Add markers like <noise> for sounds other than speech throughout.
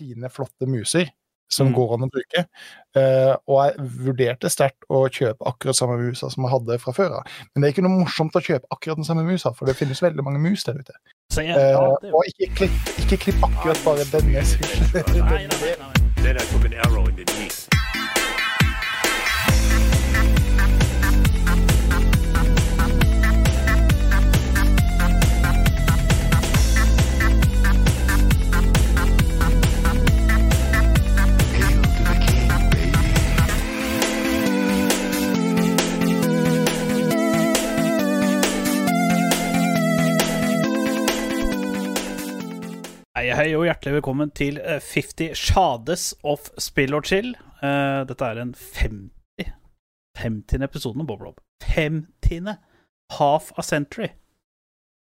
fine, flotte muser som Mm. går an å bruke. Uh, og jeg vurderte sterkt å kjøpe akkurat samme musa som jeg hadde fra før av. Men det er ikke noe morsomt å kjøpe akkurat den samme musa, for det finnes veldig mange mus der ute. Så jeg, ja, det, og ikke klipp, ikke klipp akkurat bare denne. nei, nei, nei, nei. Hei, og hjertelig velkommen til eh, 50 Shades of Spill og Chill. Eh, dette er en 50 50. episoden av Bob Rob. 50. Half a century.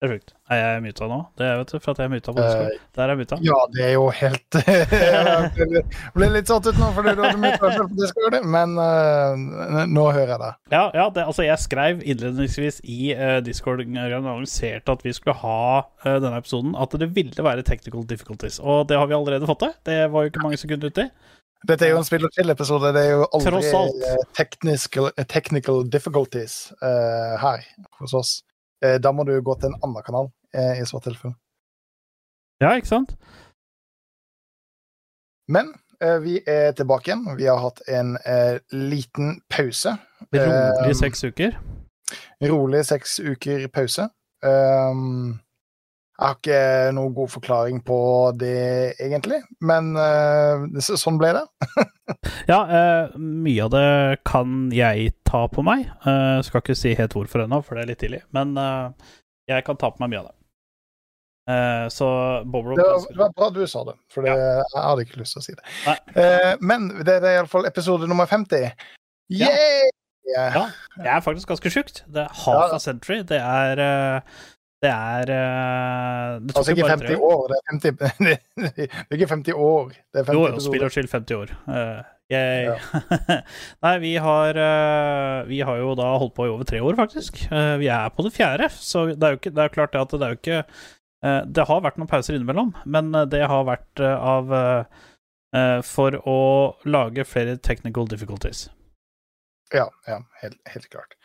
Det er sjukt. Er jeg muta nå? Det er vet du, for at jeg er muta på Discord. Der er jeg muta. Ja, det er jo helt <laughs> Jeg ble litt- satt ut nå fordi du hadde selv på Discord, men uh, nå hører jeg det. Ja, ja det, altså jeg skrev innledningsvis i uh, Discord og annonserte at vi skulle ha uh, denne episoden, at det ville være technical difficulties. Og det har vi allerede fått til. Det var jo ikke mange sekunder uti. Dette er jo en spill og chill-episode. Det er jo aldri technical, technical difficulties her hos oss. Eh, da må du gå til en annen kanal eh, i så tilfelle. Ja, ikke sant? Men eh, vi er tilbake igjen. Vi har hatt en liten pause. Rolig seks uker. rolig seks uker pause. Um, jeg har ikke noen god forklaring på det, egentlig, men uh, sånn ble det. <laughs> Ja, uh, mye av det kan jeg ta på meg. Uh, skal ikke si helt hvorfor ennå, for det er litt tidlig. Men jeg kan ta på meg mye av det. Så Bob Rob Det var, det var bra du sa det, for det, jeg hadde ikke lyst til å si det. Men det er iallfall episode nummer 50. Ja. Yay! Ja, det er faktisk ganske sjukt. Det er half Ja. a century. Det er Det er eh, Det tok Altså ikke bare tre år, det er 50 <laughs> Det er ikke 50 år, det er 50 Jo, jo, spill og chill 50 år. Eh, ja. <laughs> Nei, vi har uh, Vi har jo da holdt på i over tre år, faktisk. Uh, vi er på det fjerde, så det er jo ikke Det er klart det at det er jo ikke Det har vært noen pauser innimellom, men det har vært av For å lage flere technical difficulties. Ja, ja helt, helt klart.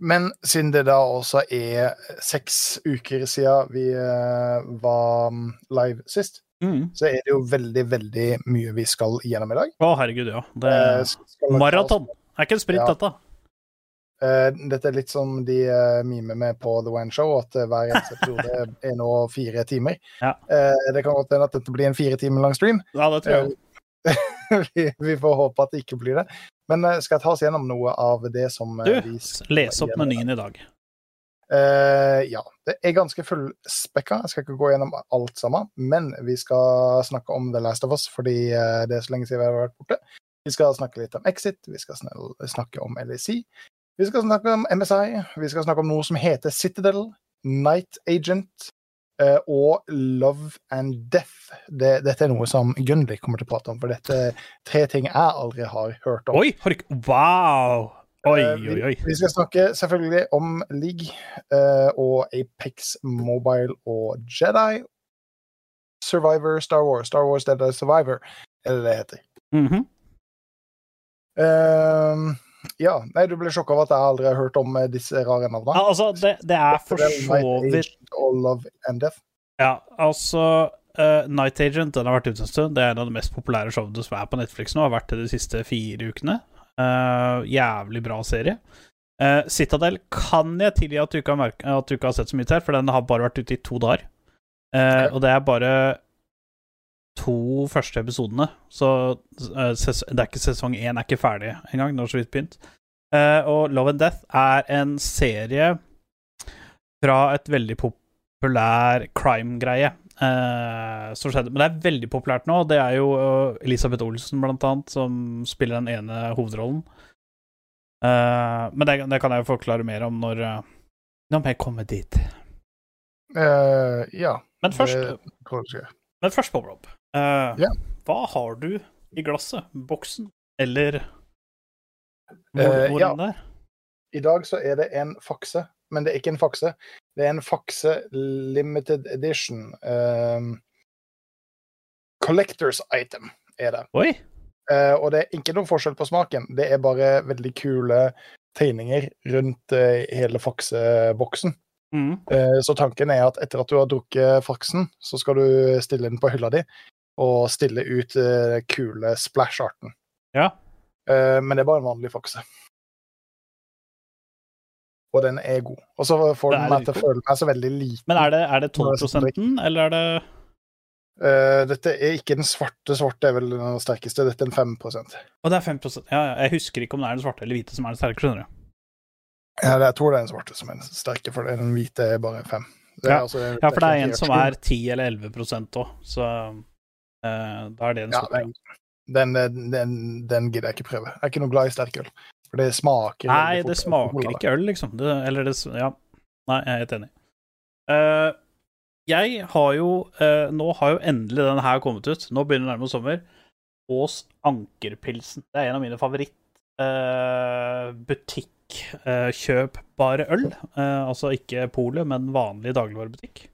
Men siden det da også er seks uker siden vi eh, var mm, live sist, Mm. så er det jo veldig, veldig mye vi skal gjennom i dag. Å, herregud, ja. Det er nok Maraton. Er ikke en sprint, Ja. dette. Uh, dette er litt som de uh, mimer med på The One Show, at uh, hver eneste <laughs> episode er nå fire timer. Ja. Eh, det kan godt hende at dette blir en fire timer lang stream. Ja, det tror jeg. <laughs> vi, vi får håpe at det ikke blir det. Men eh, skal jeg ta oss gjennom noe av det som eh, Du, Les opp menyen i dag. Uh, ja. Det er ganske fullspekka. Jeg skal ikke gå gjennom alt sammen, men vi skal snakke om The Last of Us fordi det er så lenge siden vi har vært borte. Vi skal snakke litt om Exit, vi skal snakke om LAC. Vi skal snakke om MSI, vi skal snakke om noe som heter Citadel, Night Agent og Love and Death. Det, dette er noe som Gunli kommer til å prate om, for dette er tre ting jeg aldri har hørt om. Oi! Har du Wow! Oi, Eh, oi, oi. Vi, vi skal snakke selvfølgelig om League eh, og Apex Mobile og Jedi. Survivor, Star Wars, Star Wars Dead Survivor, er det det heter. -hmm. Ehm, ja, nei, du ble sjokka over at jeg aldri har hørt om eh, disse rare navnene. Ja, altså, det, det er for så vidt. Ja, altså uh, Night Agent den har vært ute en stund. Det er en av de mest populære showene som er på Netflix nå. Har vært det de siste fire ukene. Uh, jævlig bra serie. Uh, Citadel kan jeg tilgi at at du ikke har sett så mye til, for den har bare vært ute i to dager. Uh. Og det er bare to første episodene, så eh, det er ikke sesong én er ikke ferdig engang. Det har så vidt begynt. Eh, og Love and Death er en serie fra et veldig populær crime-greie. eh, som skjedde. Men det er veldig populært nå. Det er jo Elisabeth Olsen, blant annet, som spiller den ene hovedrollen. Men det, det kan jeg jo forklare mer om når Når jeg kommer dit. Uh, ja. Men først, det men først på Rob. Eh, yeah. Hva har du i glasset? Boksen? Eller hvor, hvor uh, ja. enn er? I dag så er det en fakse, men det er ikke en fakse. Det er en fakse limited edition. Ehm, collectors item, er det. Oi! Uh, og det er ikke noen forskjell på smaken. Det er bare veldig kule tegninger rundt uh, hele fakseboksen. Mm. Eh, så tanken er at etter at du har drukket faksen, så skal du stille den på hylla di og stille ut uh, kule splash-arten. Ja. Uh, men det er bare en vanlig fakse. Og den er god. Og så får den meg til å føle meg så veldig liten. Men er det, er det Nå er det sånn 12 eller er det Uh, dette er ikke den svarte. Svarte er vel den sterkeste. Dette er en 5 Og det er 5 Ja, ja. Jeg husker ikke om det er den svarte eller hvite som er den sterke, skjønner du. Ja, jeg tror det er den svarte som er den sterke, for den hvite er bare 5. Ja. altså, Ja, for det er en som er 10 eller 11 òg, så da er det den Ja, sorte. den, den, den, den gidder jeg ikke prøve. Jeg er ikke noe glad i sterkøl. For det smaker Nei, det smaker ikke øl, liksom. Det, eller det Ja. Nei, jeg er helt enig. Uh, jeg har jo uh, Nå har jo endelig den her kommet ut. Nå begynner det nærmere sommer. Ås Ankerpilsen. Det er en av mine favoritt uh, øl. Eh, altså ikke polet, men vanlig dagligvarebutikk.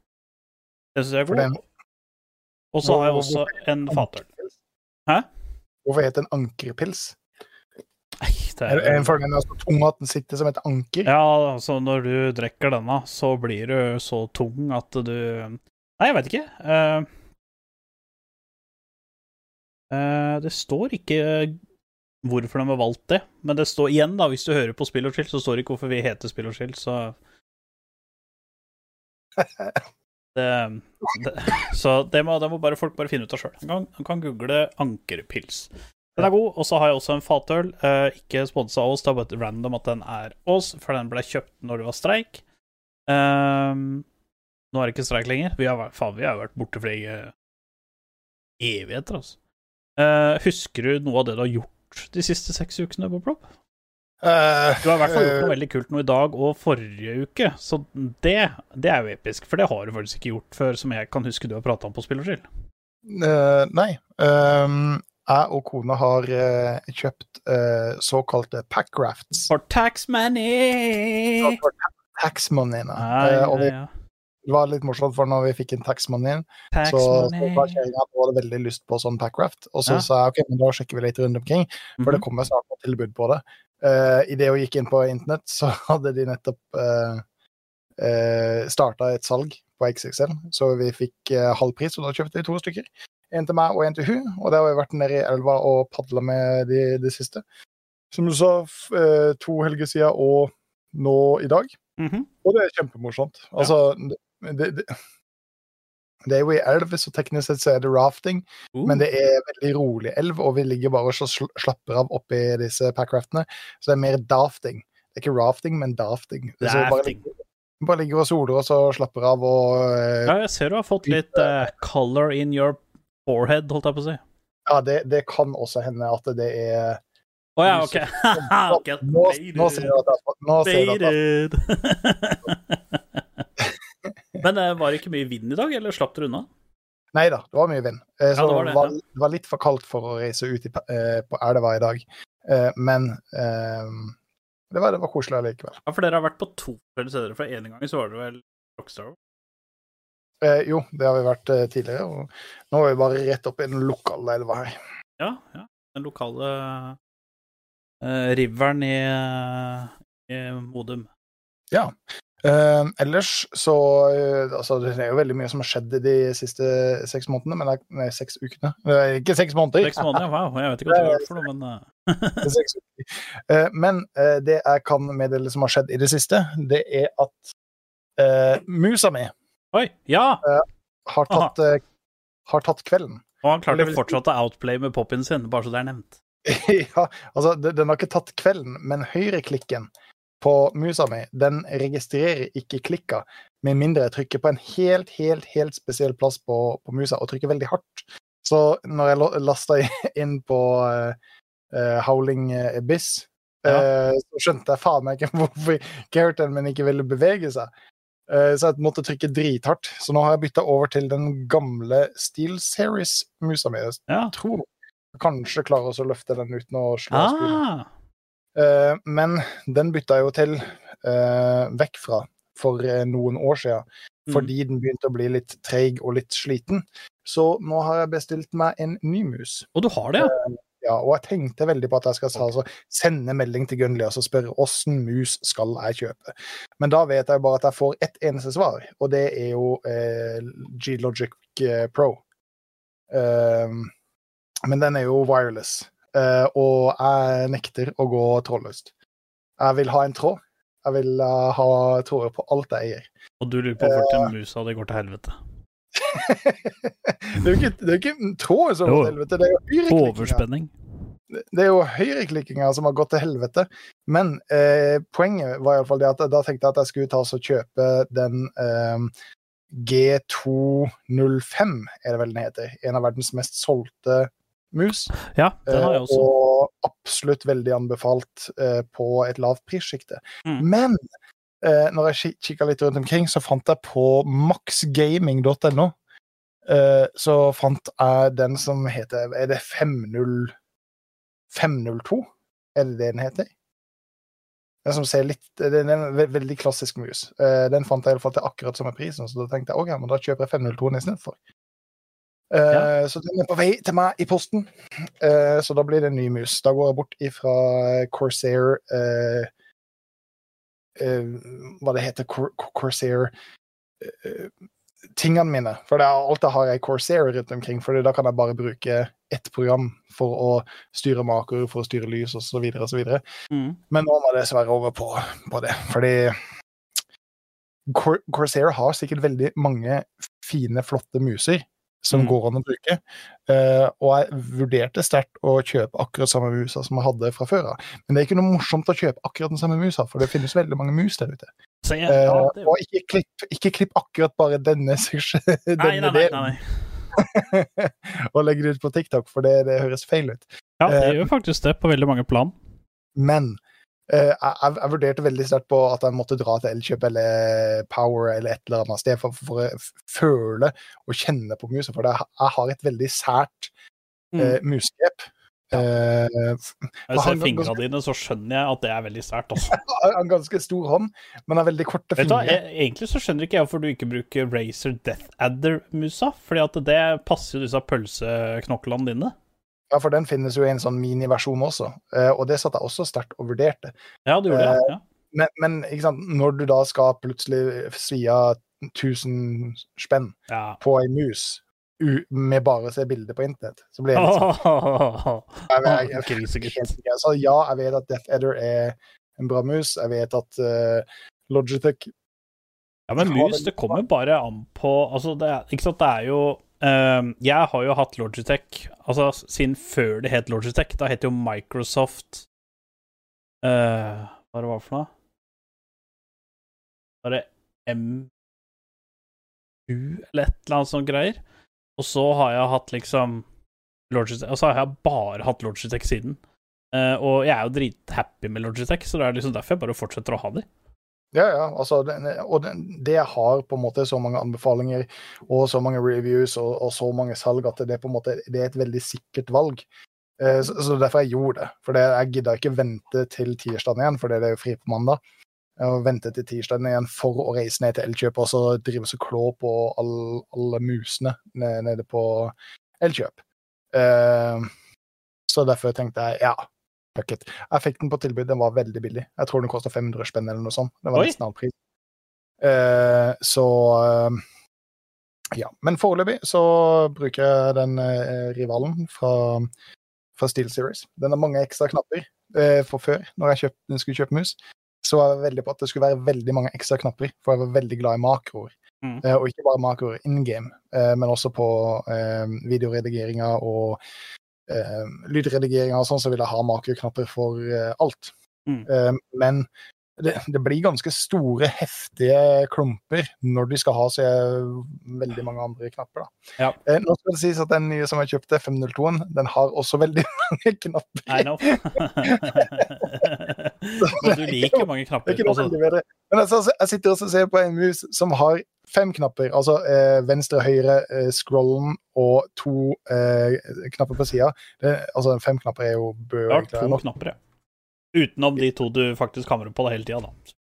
Det syns jeg er god. Og så har jeg også en fatøl. Hæ? Hvorfor heter den ankerpils? Nei, det Er en for den er så tung at den sitter som et anker? Ja, altså når du drikker denne, så blir du så tung at du Nei, jeg veit ikke. Uh... Uh, det står ikke hvorfor de har valgt det, men det står igjen, da, hvis du hører på Spill og chill, så står det ikke hvorfor vi heter Spill og chill, så <laughs> det, det, Så det må, det må bare folk bare finne ut av sjøl. Man man kan google ankerpils. Den er god, og så har jeg også en fatøl. Eh, ikke sponsa av oss, det er bare random at den er oss, for den ble kjøpt når det var streik. Eh, nå er det ikke streik lenger. Vi har, faen, vi har vært borte for eh, evigheter, altså. Eh, husker du noe av det du har gjort de siste seks ukene, på Rob? Eh, Du har i hvert fall gjort eh, noe veldig kult nå i dag og forrige uke, så det, det er jo episk. For det har du faktisk ikke gjort før, som jeg kan huske du har prata om på Spill og chill. eh, nei. Um, jeg og kona har uh, kjøpt uh, såkalte packrafts. For tax money! For tax money Nei, ja, og vi, ja. Det var litt morsomt, for når vi fikk inn taxmoneyen, Tax så, så var kjerringa hadde veldig lyst på sånn packraft. Og så Ja. sa jeg ok, men da sjekker vi litt rundt omkring, for det Mhm. kommer snart noe tilbud på det. Uh, Idet hun gikk inn på internett, <laughs> så hadde de nettopp uh, starta et salg på XXL, så vi fikk uh, halv pris, og da kjøpte vi to stykker. En til meg og en til hun, og det har vi vært nede i elva og padla med de, de siste. Som du sa, eh, to helger siden og nå i dag. Mhm. Og det er kjempemorsomt. Altså, det, det, det er jo i elv, så teknisk sett så er det rafting, Uh, men det er veldig rolig elv, og vi ligger bare og slapper av oppi disse packraftene. Så det er mer dafting. Det er ikke rafting, men dafting. Rafting. ligger, bare ligger og soler oss og slapper av og uh, Ja, jeg ser du har fått litt uh, color in your forehead, holdt jeg på å si. Ja, det, det kan også hende at det er Å ja, OK. <laughs> Ok, Nå, nå ser du at det er nå ser du at det <laughs> er-. Men det var det ikke mye vind i dag, eller slapp dere unna? Nei da, det var mye vind. Eh, Så Ja, det var det, var, det var litt for kaldt for å reise ut i, eh, på elva i dag. Eh, Men eh, det, var, det var koselig allikevel. Ja, for dere har vært på to forskjellige steder. For en gang så var det vel Rockstar. Eh, jo, det har vi vært eh, tidligere, og nå er vi bare rett opp i den lokale elva her. Ja, ja. Den lokale eh, riveren i, eh, i Modum. Ja. Eh, ellers så uh, Altså, det er jo veldig mye som har skjedd de siste seks månedene, men det er, nei, seks ukene. Eh, ikke seks måneder. Seks måneder, wow. Jeg vet ikke hva det har gjort for noe, men uh. Det men det jeg kan meddele som har skjedd i det siste, det er at musa mi Oi! Ja! har tatt, har tatt kvelden. Og han klarte Eller- fortsatt å outplay med poppien sin, bare så det er nevnt. <laughs> ja, altså, den har ikke tatt kvelden, men høyreklikken på musa mi, den registrerer ikke klikka, med mindre jeg trykker på en helt, helt, helt spesiell plass på, på musa, og trykker veldig hardt. Så når jeg lasta <laughs> inn på eh, Howling Abyss, eh, så skjønte jeg faen meg ikke <laughs> hvorfor characteren min ikke ville bevege seg. Uh, så jeg måtte trykke drithardt. Så nå har jeg bytta over til den gamle Steel Series-musa mi. Jeg Ja. tror jeg kanskje klarer å løfte den uten å slå ah. spillet. Eh, men den bytta jeg jo til eh, vekk fra for eh, noen år siden, Mm. fordi den begynte å bli litt treig og litt sliten. Så nå har jeg bestilt meg en ny mus. Og du har det, ja? Ja, og jeg tenkte veldig på at jeg skal altså, sende melding til Gunnli og spørre åssen mus skal jeg kjøpe. Men da vet jeg bare at jeg får ett eneste svar, og det er jo eh, G-Logic Pro. Um, men den er jo wireless, og jeg nekter å gå trådløst. Jeg vil ha en tråd. Jeg vil eh, ha tråder på alt jeg eier. Og du lurer på hvor til musa di går til helvete? <laughs> det er jo ikke, det er ikke tråd som går til helvete, det er jo høyreklikkinger. Overspenning. det er jo høyreklikkinga som har gått til helvete. Men eh, poenget var iallfall det at da tenkte jeg at jeg skulle ta og kjøpe den eh, G205, er det vel den heter. En av verdens mest solgte mus. Ja, den har jeg Eh, også. og absolutt veldig anbefalt eh, på et lavt prissjikte. Mm. Men eh, når jeg ki- kikka litt rundt omkring, så fant jeg på maxgaming.no eh, Så fant jeg den som heter Er det 50 502? Er det det den heter? Den som ser litt Det er en veldig klassisk mus. Eh, den fant jeg i alle fall til akkurat samme prisen, så da tenkte jeg ok, men da kjøper jeg 502 istedenfor. Uh, Ja. Så den er på vei til meg i posten. Uh, så da blir det en ny mus. Da går jeg bort ifra Corsair uh, eh, Hva det heter Cor Cor- Corsair eh, Tingene mine. For det er alt jeg har, er Corsair rundt omkring. For da kan jeg bare bruke ett program for å styre maker, for å styre lys osv. osv. Mm. Men nå må jeg dessverre over på, på det. Fordi Cor Corsair har sikkert veldig mange fine, flotte muser som Mm. går an å bruke. Uh, og jeg vurderte sterkt å kjøpe akkurat samme musa som jeg hadde fra før av. Men det er ikke noe morsomt å kjøpe akkurat den samme musa, for det finnes veldig mange mus der ute. Så jeg, uh, ja, det, og ikke klipp, ikke klipp akkurat bare denne, seksjon- nei, nei, denne nei, nei. <laughs> og legge det ut på TikTok, for det, det høres feil ut. Ja, det Eh, gjør faktisk det på veldig mange plan. Men jeg, jeg, jeg vurderte veldig sterkt på at jeg måtte dra til Elkjøp eller Power eller et eller annet sted for, for å føle og kjenne på musa. For jeg har et veldig sært Mm. eh, musgrep. Eh, f- Når jeg ser fingrene dine, så skjønner jeg at det er veldig sært. Altså. jeg <laughs> har en ganske stor hånd, men har veldig korte fingre. Egentlig så skjønner ikke jeg hvorfor du ikke bruker Racer Death Adder-musa. Fordi at det passer jo disse pølseknoklene dine. Ja, for den finnes jo i en sånn miniversjon også, eh, og det satt jeg også sterkt og vurderte. Ja, du gjorde det. Ja. Men, men når du da skal plutselig svi av 1000 spenn ja. på ei mus med bare å se bilder på internett, så blir det litt sånn. <laughs> Så ja, jeg vet at Death Adder er en bra mus. Jeg vet at uh, Logitech Ja, men mus, det kommer bare an på Altså, det ikke sant, det er jo ehm, Jeg har jo hatt Logitech Altså, siden før det het Logitech. Da het jo Microsoft uh, Hva det var for noe? Var det MU eller et eller annet sånt greier? Og så har jeg hatt liksom Logitech Og så har jeg bare hatt Logitech siden. Uh, og jeg er jo drithappy med Logitech, så det er liksom derfor jeg bare fortsetter å ha de. Ja, ja. Altså, og det har på en måte så mange anbefalinger og så mange reviews og, og så mange salg at det, på en måte, det er et veldig sikkert valg. Eh, så, så derfor jeg gjorde det. For jeg gidda ikke vente til tirsdagen igjen, for det er jo fri på mandag. Og vente til tirsdagen igjen for å reise ned til Elkjøp og så drive og klå på all, alle musene nede på Elkjøp. Eh, så derfor tenkte jeg ja, fuck it. Jeg fikk den på tilbud, den var veldig billig. Jeg tror den kosta 500 spenn eller noe sånt. Det var Oi. nesten halv pris. Uh, så uh, ja. Men foreløpig så bruker jeg den uh, rivalen fra, fra Steel Series. Den har mange ekstra knapper for før, når jeg kjøpt, skulle kjøpe mus. Så var jeg veldig på at det skulle være veldig mange ekstra knapper, for jeg var veldig glad i makroer. Mm. Og ikke bare makroer in game, men også på videoredigeringer og eh, lydredigeringa og sånn, så vil jeg ha makroknapper for eh, alt. Mm. Eh, men det, det blir ganske store, heftige klumper når de skal ha så veldig mange andre knapper. Ja. Eh, nå skal det sies at den nye som jeg kjøpte, 502-en, den har også veldig <laughs> mange knapper. I know. Men du liker mange er knapper. Altså. Men altså, jeg sitter og ser på en mus som har fem knapper. Altså eh, venstre, høyre, eh, scrollen og to eh, knapper på sida. Altså fem knapper er jo bør du har to nok. knapper, ja. Utenom de to du faktisk hamrer på det hele tida, da.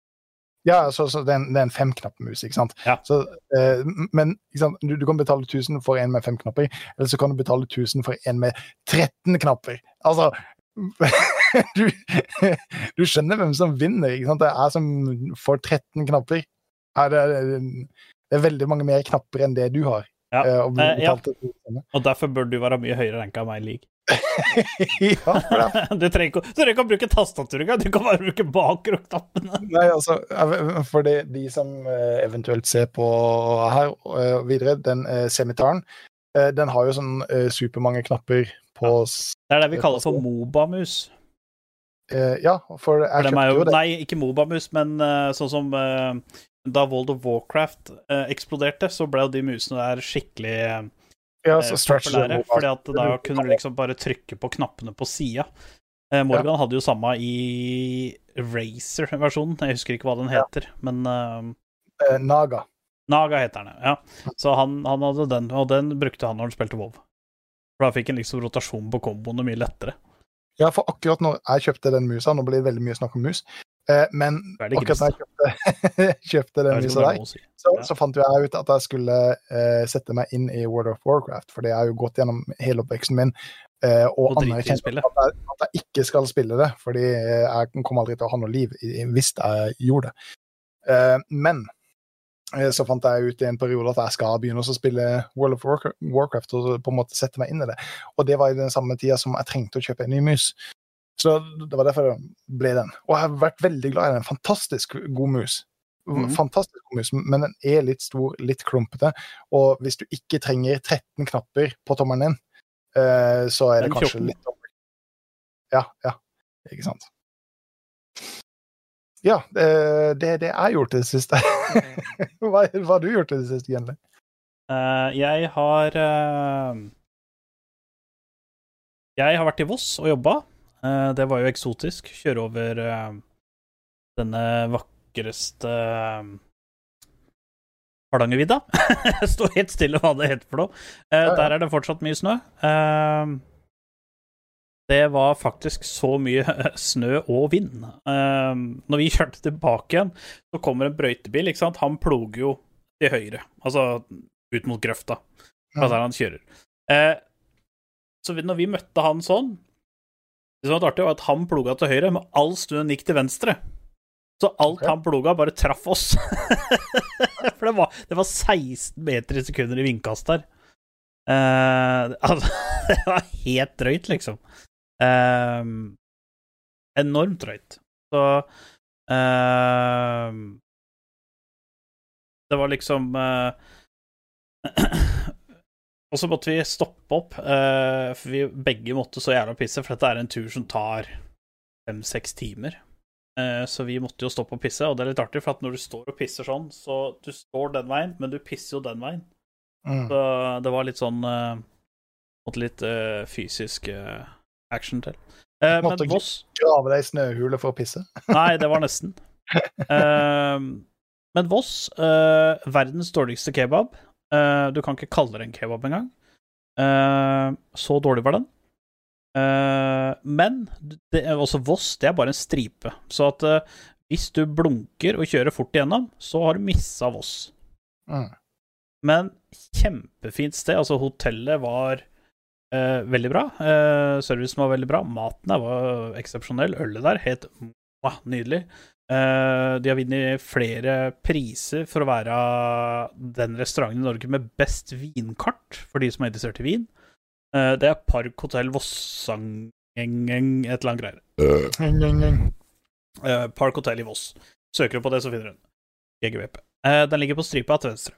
Ja, så, så det, er en, det er en femknappmus, ikke sant. Ja. Så, eh, men sant? Du, du kan betale 1000 for en med fem knapper, eller så kan du betale 1000 for en med 13 knapper. Altså <laughs> du, du skjønner hvem som vinner, ikke sant. Det er som får 13 knapper. Er det, det er veldig mange mer knapper enn det du har. Ja. eh, og Eh, ja. Og derfor bør du være mye høyere enn meg i league. <laughs> ja, for <laughs> Du trenger ikke, du trenger ikke å bruke tastatur engang, du kan bare bruke bakroknappene. <laughs> Nei, altså, for de, de som eh, eventuelt ser på her eh, videre, den eh, semitaren, eh, den har jo sånn eh, supermange knapper på ja. Det er det vi kaller for Moba-mus. eh, Ja, for For jeg er kjøpte jo, det. nei, ikke Moba-mus, men eh, sånn som eh, da World of Warcraft eh, eksploderte, så ble jo de musene der skikkelig eh, Ja, populære. Fordi at da kunne du liksom bare trykke på knappene på sida. Eh, Morgan hadde jo samme i Racer-versjonen. Jeg husker ikke hva den heter, men eh, eh, Naga. Naga heter den, ja. Så han, han hadde den, og den brukte han når han spilte WoW. For da fikk han liksom rotasjon på komboene mye lettere. Ja, for akkurat når jeg kjøpte den musa, nå blir det veldig mye snakk om mus, men akkurat da jeg kjøpte, <laughs> kjøpte den visa er der, si. så, Ja. så fant jeg ut at jeg skulle uh, sette meg inn i World of Warcraft, for det har jo gått gjennom hele oppveksten min. Uh, og Og drite anerkjent at jeg, at jeg ikke skal spille det, fordi eh, jeg kommer aldri til å ha noe liv hvis jeg gjorde det. Uh, men eh, så fant jeg ut i en periode at jeg skal begynne å spille World of Warcraft, Warcraft og på en måte sette meg inn i det. Og det var i den samme tida som jeg trengte å kjøpe en ny mus. Så det var derfor det ble den. Og jeg har vært veldig glad i den. Fantastisk god mus. Mm. Fantastisk god mus, men den er litt stor, litt klumpete. Og hvis du ikke trenger 13 knapper på tommelen din, eh, så er det kanskje litt. Ja, ja. Ikke sant. Ja, det det er det jeg har gjort i det siste. <laughs> hva, hva har du gjort i det siste, egentlig? Uh, jeg har uh... Jeg har vært i Voss og jobba. Eh, det var jo eksotisk. Kjøre over eh, denne vakreste uh, Hardangervidda. <laughs> Stå helt stille hva det heter for noe. Eh. Der er det fortsatt mye snø. Eh, det var faktisk så mye <laughs> snø og vind. Eh, når vi kjørte tilbake igjen, så kommer en brøytebil, ikke sant. Han ploger jo til høyre, altså ut mot grøfta. Altså der han kjører. Eh, så når vi møtte han sånn Det som var artig, var at han ploga til høyre, men all stunden gikk til venstre. Så alt okay. han ploga, bare traff oss. <laughs> For det var, det var 16 meter i sekunder i vindkast der. Uh, <laughs> altså, det var helt drøyt, liksom. Uh, enormt drøyt. Så uh, Det var liksom <clears throat> Og så måtte vi stoppe opp, uh, for vi begge måtte så jævla pisse, for dette er en tur som tar fem-seks timer. Uh, så vi måtte jo stoppe og pisse, og det er litt artig, for at når du står og pisser sånn, så du står den veien, men du pisser jo den veien. Mm. Så det var litt sånn uh, Måtte litt fysisk action til. Men Måtte- Voss Grave deg i snøhule for å pisse. <laughs> Nei, det var nesten. <laughs> Men Voss, verdens dårligste kebab. Eh, du kan ikke kalle det en kebab engang. Uh, så dårlig var den. Eh, men det, er også Voss, det er bare en stripe. Så at eh, hvis du blunker og kjører fort igjennom, så har du missa Voss. Mm. Men kjempefint sted. Altså, hotellet var eh, veldig bra. Eh, servicen var veldig bra. Maten der var eksepsjonell. Ølet der helt mwah, nydelig. Eh, de har vunnet flere priser for å være den restauranten i Norge med best vinkart, for de som er interessert i vin. Eh, det er Park Hotell Vossang... et eller annet greier. Eh, Park Hotel i Voss. Søker du på det, så finner du den. GGVP. Den ligger på stripa til venstre.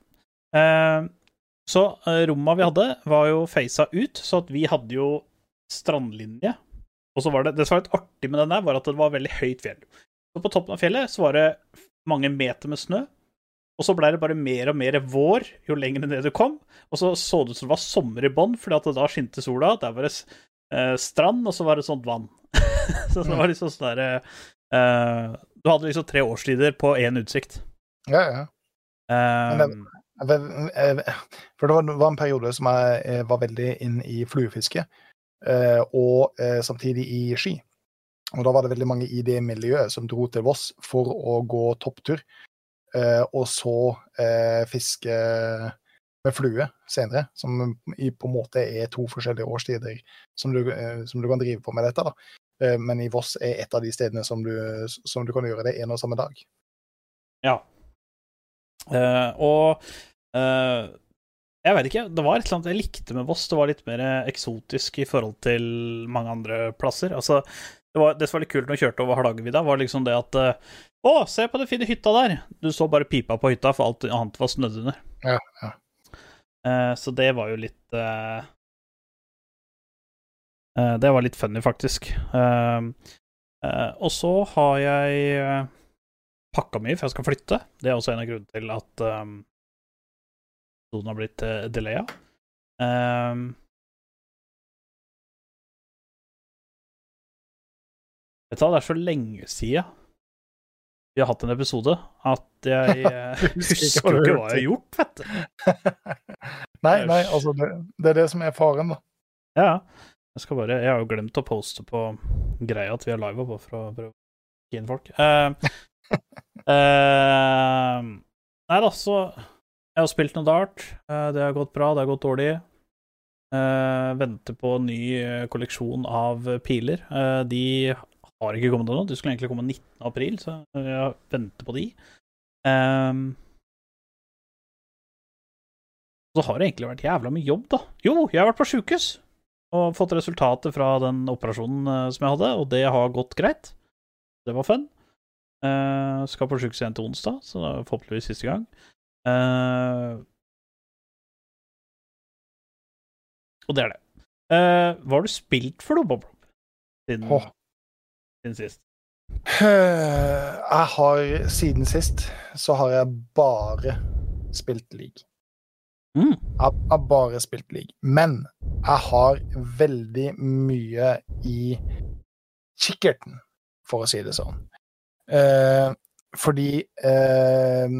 Så romma vi hadde, var jo facea ut, så at vi hadde jo strandlinje. Og så var det Det som var litt artig med den der, var at det var veldig høyt fjell. Så på toppen av fjellet så var det mange meter med snø. Og så ble det bare mer og mer vår jo lenger ned du kom. Og så så det ut som det var sommer i bånn, fordi at da skinte sola. Der var det eh, strand, og så var det sånt vann. <laughs> så det var liksom sånn derre eh, Du hadde liksom tre årstider på én utsikt. Ja, ja. Um, For det var, en periode som jeg eh, var veldig inn i fluefiske, eh, og eh, samtidig i ski. Og da var det veldig mange i det miljøet som dro til Voss for å gå topptur, eh, og så eh, fiske med flue senere, som i, på en måte er to forskjellige årstider som du, eh, som du kan drive på med dette. da. Eh, men i Voss er et av de stedene som du, som du kan gjøre det en og samme dag. Ja. Eh, og eh, jeg vet ikke, det var et eller annet jeg likte med Voss. Det var litt mer eksotisk i forhold til mange andre plasser. Altså, det, var, det som var litt kult når jeg kjørte over Hardangervidda, var liksom det at eh, Å, se på den fine hytta der! Du så bare pipa på hytta, for alt annet var snødd under. Ja, ja. Eh, så det var jo litt eh, eh, Det var litt funny, faktisk. Og så har jeg pakka mye, for jeg skal flytte. Det er også en av grunnene til at um, episoden har blitt uh, delaya. Um, vet du hva, det er så lenge siden vi har hatt en episode at jeg <laughs> eh, Husker ikke hva jo ikke hva jeg har gjort, vet du. <laughs> nei, nei, altså det, det er det som er faren, da. Ja, jeg skal bare Jeg har jo glemt å poste på greia at vi er live oppe for å prøve å gi inn folk. Uh, uh, nei da, så Jeg har spilt noe dart. Uh, det har gått bra, det har gått dårlig. Uh, venter på ny eh, kolleksjon av piler. Eh, de har ikke kommet ennå. De skulle egentlig komme 19. april, så jeg venter på de. Um, så har det egentlig vært jævla mye jobb, da. Jo, jeg har vært på sjukehus og fått resultatet fra den operasjonen eh, som jeg hadde, og det har gått greit. Det var fun. Uh, skal på sjukehus igjen til onsdag, så det er forhåpentligvis siste gang. Uh, og det er det. Uh, hva har du spilt for noe, Bob? Siden, Åh. Siden sist? Eh, Jeg har siden sist så har jeg bare spilt league. Mm. Jeg har bare spilt league. Men jeg har veldig mye i kikkerten, for å si det sånn. Eh, fordi eh,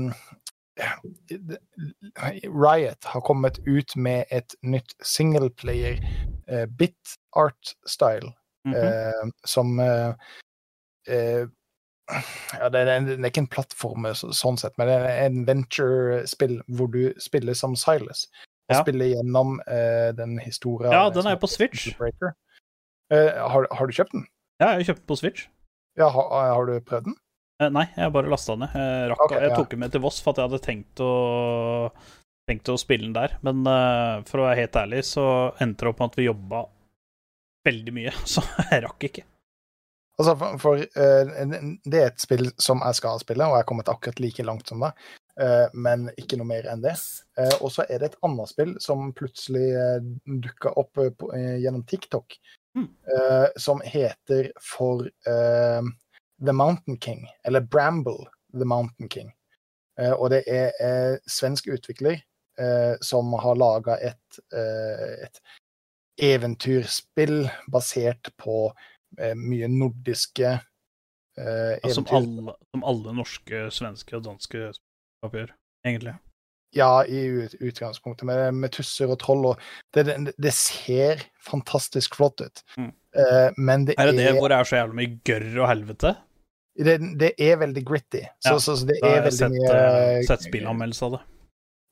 Riot har kommet ut med et nytt singleplayer eh, bit art Mhm. eh, som eh, eh, ja, det, er, det er ikke en plattform sånn sett, men det er en venture-spill hvor du spiller som Silas. Ja. spiller gjennom uh, den historien Ja, den er på Switch. Uh, har, har du kjøpt den? Ja, jeg har kjøpt den på Switch. Ja, har, har du prøvd den? Uh, nei, jeg bare lasta den ned. Jeg, rakk, Ok, jeg ja. tok den med til Voss for at jeg hadde tenkt å, tenkt å spille den der. Men for å være helt ærlig, så endte det opp med at vi jobba veldig mye, <laughs> så jeg rakk ikke. Altså, for, for uh, det er et spill som jeg skal spille, og jeg er kommet akkurat like langt som deg, uh, men ikke noe mer enn det. Uh, og så er det et annet spill som plutselig uh, dukka opp på, gjennom TikTok, Mm. som heter for The Mountain King, eller Bramble The Mountain King. Og det er svensk utvikler som har laga et, et eventyrspill basert på eh, mye nordiske eh, Ja, som, alle, som alle norske, svenske og danske gjør, egentlig. Ja, i ut, utgangspunktet, med, med tusser og troll. og Det, det, det ser fantastisk flott ut. Mm. Eh, men det Er er, det det hvor det er så jævlig mye gørr og helvete? det, det er veldig gritty. Så, Ja, så, så det er veldig sett, mye eh, sett spillanmeldelse av det.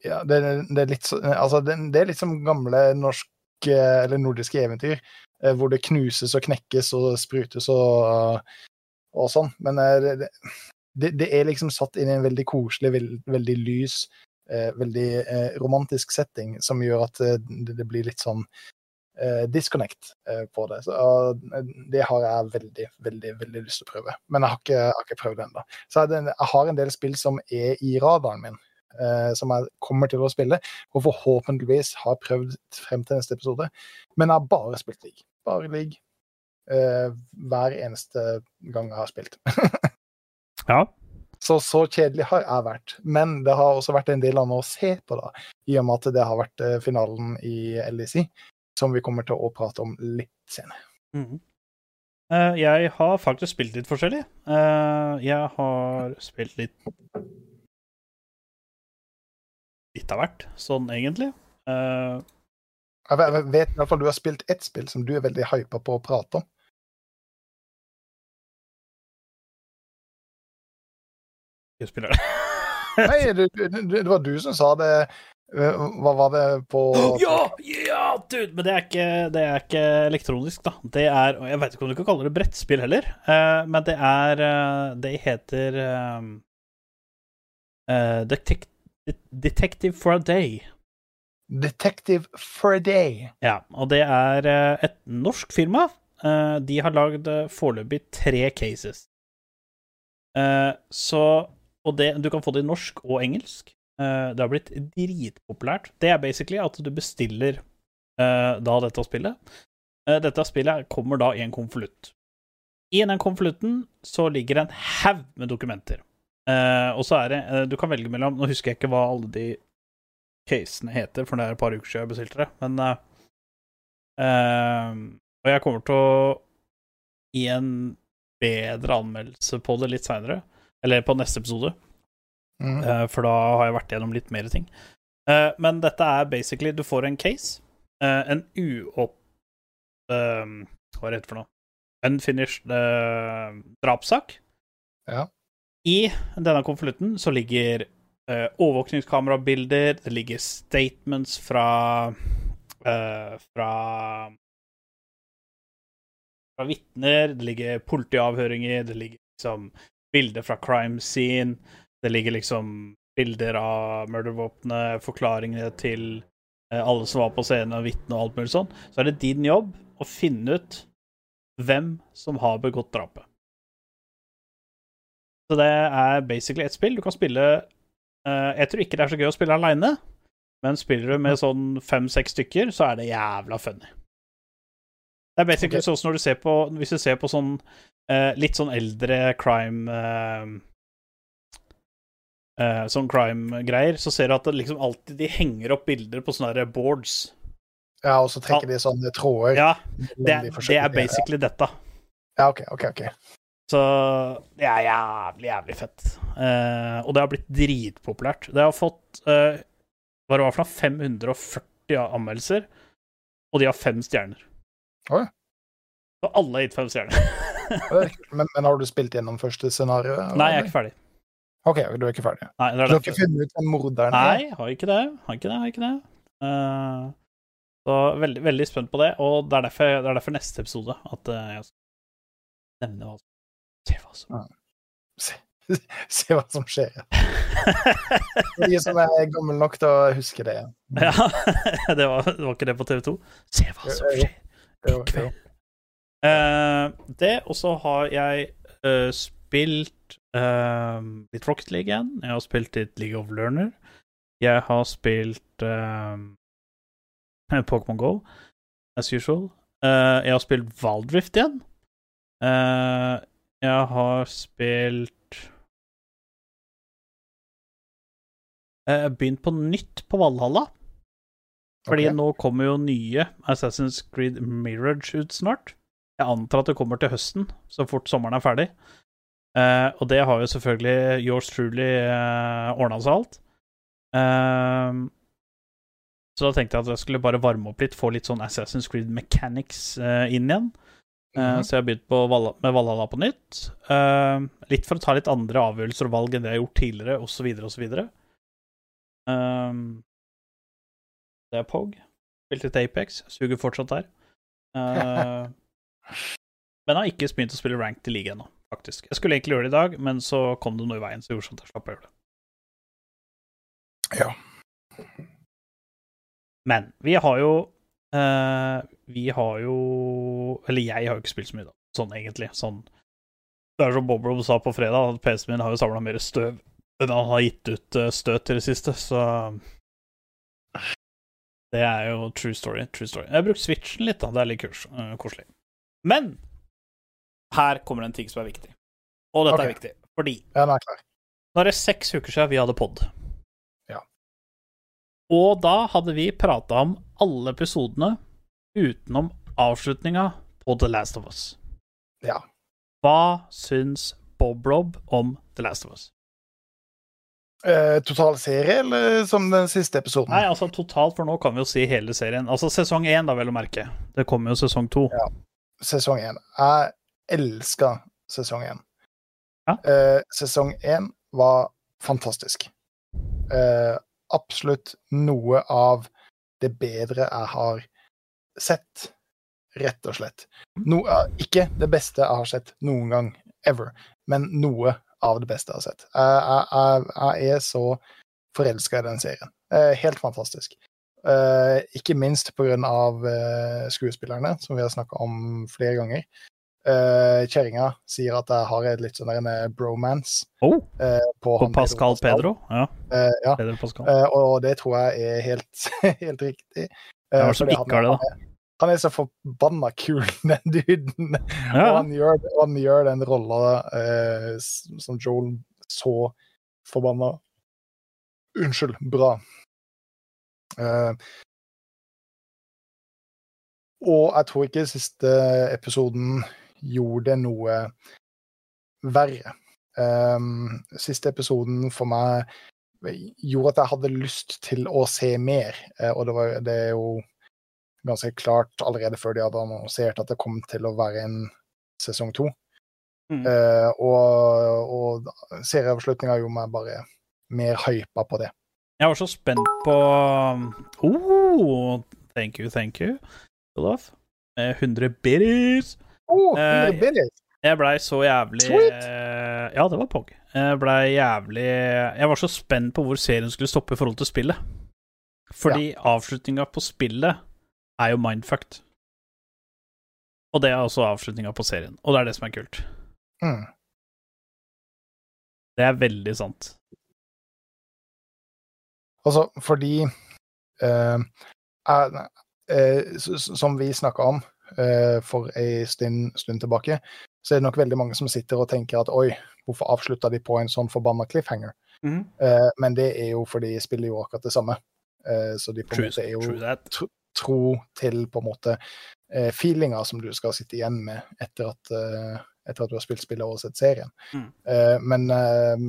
Ja, det, det er litt så, altså det, det er litt som gamle norske eller nordiske eventyr, eh, hvor det knuses og knekkes og sprutes og, og sånn. Men eh, det, det, er liksom satt inn i en veldig koselig, veld, veldig lys, eh, veldig eh, romantisk setting, som gjør at eh, det, blir litt sånn eh, disconnect eh, på det. Så, eh, det har jeg veldig, veldig veldig lyst til å prøve. Men jeg har ikke, jeg har ikke prøvd det ennå. Så jeg, har en del spill som er i radaren min eh, som jeg kommer til å spille, og forhåpentligvis har prøvd frem til neste episode. Men jeg har bare spilt league. Bare league. Eh, hver eneste gang jeg har spilt. <laughs> Ja. Så så kjedelig har jeg vært. Men det har også vært en del annet å se på, da, i og med at det har vært eh, finalen i LEC, som vi kommer til å prate om litt senere. Mm. Eh, jeg har faktisk spilt litt forskjellig. Eh, jeg har spilt litt litt av hvert, sånn egentlig. Eh, uh, jeg vet i hvert fall du har spilt ett spill som du er veldig hypa på å prate om. Jeg spiller det. <laughs> Nei, det, det, var du som sa det eh, Hva var det på Ja! ja dude! Men det er, ikke, det er ikke elektronisk, da. Det er Jeg veit ikke om du kan kalle det brettspill heller, eh, men det er Det heter uh, Detect Detective for a Day. Detective for a Day? Ja, og det er eh, et norsk firma. Eh, de har lagd eh, foreløpig tre cases. Så Og det, du kan få det i norsk og engelsk. Det har blitt dritpopulært. Det er basically at du bestiller da dette spillet. Dette spillet kommer da i en konvolutt. I den konvolutten så ligger en haug med dokumenter. Eh, og så er det uh, Du kan velge mellom Nå husker jeg ikke hva alle de casene heter, for det er et par uker siden jeg bestilte det, men eh, Og jeg kommer til å gi en bedre anmeldelse på det litt seinere, eller på neste episode. mm. For da har jeg vært gjennom litt mer ting. Men dette er basically Du får en case. en uopp... hva er det for noe? Unfinished uh, drapssak. Ja. I denne konvolutten så ligger uh, overvåkningskamerabilder, det ligger statements fra uh, Fra Fra vitner, det ligger politiavhøringer, det ligger liksom bilder fra crime scene, det ligger liksom bilder av murdervåpenet, forklaringene til eh, alle som var på scenen, og vitner og alt mulig sånn. Så er det din jobb å finne ut hvem som har begått drapet. Så det er basically et spill. Du kan spille uh, Jeg tror ikke det er så gøy å spille aleine, men spiller du med sånn fem-seks stykker, så er det jævla funny. Det er basically okay. sånn som når du ser på Hvis du ser på sånn uh, litt sånn eldre crime uh, Sånn crime-greier, så ser du at det liksom alltid de henger opp bilder på sånne boards. Ja, og så trekker de sånne tråder. Ja, det, de det er basically dette. Ja, OK, OK. ok. Så det er jævlig, jævlig fett. Eh, og det har blitt dritpopulært. Det har fått eh, hva det var for noe, 540 anmeldelser, og de har fem stjerner. Oi. Og alle har gitt fem stjerner. Er. Men, men har du spilt gjennom første scenario? Nei, jeg er ikke ferdig. OK, du er ikke ferdig. Nei, det Du er har ikke funnet ut hvem morderen er? Nei, har ikke det. Har ikke det, har ikke det. Uh, så veldig, veldig spent på det, og det er derfor, det er derfor neste episode at uh, jeg skal nevne hva som Se hva som Se, <laughs> se hva som skjer. <laughs> De som er gammel nok til å huske det. Ja, <laughs> det var, det var ikke det på TV2. Se hva som skjer i kveld. Uh, det, og så har jeg uh, spilt uh, litt Rocket League igjen. Jeg har spilt litt League of Learner. Jeg har spilt eh, Pokémon Go, as usual. Jeg har spilt Valdrift igjen. Eh, jeg har spilt Jeg har begynt på nytt på Valhalla. Fordi okay. nå kommer jo nye Assassin's Creed Mirage ut snart. Jeg antar at det kommer til høsten, så fort sommeren er ferdig. Eh, og det har jo selvfølgelig Yours Truly uh, ordna seg alt. Eh, så da tenkte jeg at jeg skulle bare varme opp litt, få litt sånn Assassin's Creed mechanics eh, inn igjen. Mhm. Så jeg har begynt på Valhalla, med Valhalla på nytt. Uh, litt for å ta litt andre avgjørelser og valg enn det jeg har gjort tidligere, osv., osv. Um, det er Pog. Spilt litt Apex. Suger fortsatt der. Uh, <laughs> men har ikke begynt å spille ranked i ligaen ennå, faktisk. Jeg skulle egentlig gjøre det i dag, men så kom det noe i veien, så jeg gjorde sånn at jeg slapp å gjøre det. Ja. Men vi har jo eh, Vi har jo Eller jeg har jo ikke spilt så mye, da. Sånn egentlig. Sånn Det er som Bob Rob sa på fredag, at PC-en min har jo samla mer støv enn han har gitt ut eh, støt til det siste, så Det er jo true story. True story. Jeg har brukt Switchen litt, da. Det er litt kurs, uh, koselig. Men her kommer det en ting som er viktig. Og dette okay. er viktig fordi Ja, er nå er det seks uker siden vi hadde pod. Ja. Og da hadde vi prata om alle episodene utenom avslutninga på The Last of Us. Ja. Hva syns Bob Rob om The Last of Us? Eh, total serie, eller som den siste episoden? Nei, altså totalt, for nå kan vi jo si hele serien. Altså sesong én, da, vel å merke. Det kommer jo sesong to. Ja. Sesong én. Jeg elska sesong én. Ja. Eh, sesong én var fantastisk. Eh, absolutt noe av det bedre jeg har sett, rett og slett. No, eh, ikke det beste jeg har sett noen gang, ever, men noe av det beste jeg har sett. Jeg, jeg, jeg, er så forelska i den serien. Eh, helt fantastisk. Eh, ikke minst pga. Uh, skuespillerne, som vi har snakka om flere ganger. Uh, Kjerringa sier at jeg har et litt sånn en eh, bromance Oh, uh, på, på han Pascal Pedro? Ja. Uh, ja. Pedro Pascal. Og det tror jeg er helt, <laughs> helt riktig. Uh, Hvem som ikke har det, da? Han er, han er så forbanna kul, <laughs> den duden. Ja. Og han gjør, han gjør den rolla som Joel så forbanna Unnskyld, bra. Og jeg tror ikke siste episoden gjorde noe verre. Um, siste episoden for meg gjorde at jeg hadde lyst til å se mer, uh, og det, var, det er jo ganske klart allerede før de hadde annonsert at det kom til å være en sesong to. Mm. Uh, og og serieavslutninga gjorde meg bare mer hypa på det. Jeg var så spent på oh, Thank you, thank you, Olaf. Eh, 100 biddies. Oh, 100 billies! Jeg blei så jævlig Sweet. eh, Ja, det var Pog. Jeg blei jævlig Jeg var så spent på hvor serien skulle stoppe i forhold til spillet. Fordi avslutninga på spillet er jo mindfucked. Og det er også avslutninga på serien. Og det er det som er kult. Mm. Det er veldig sant. Altså, fordi uh, s- s- Som vi snakka om for ei stund, stund tilbake, så er det nok veldig mange som sitter og tenker at oi, hvorfor avslutta de på en sånn forbanna cliffhanger? Eh, men det er jo fordi spillet gjorde akkurat det samme. Eh, så de på en måte er jo tro til på en måte feelinger som du skal sitte igjen med etter at, eh, etter at du har spilt spillet og sett serien. Mm. Eh, men eh,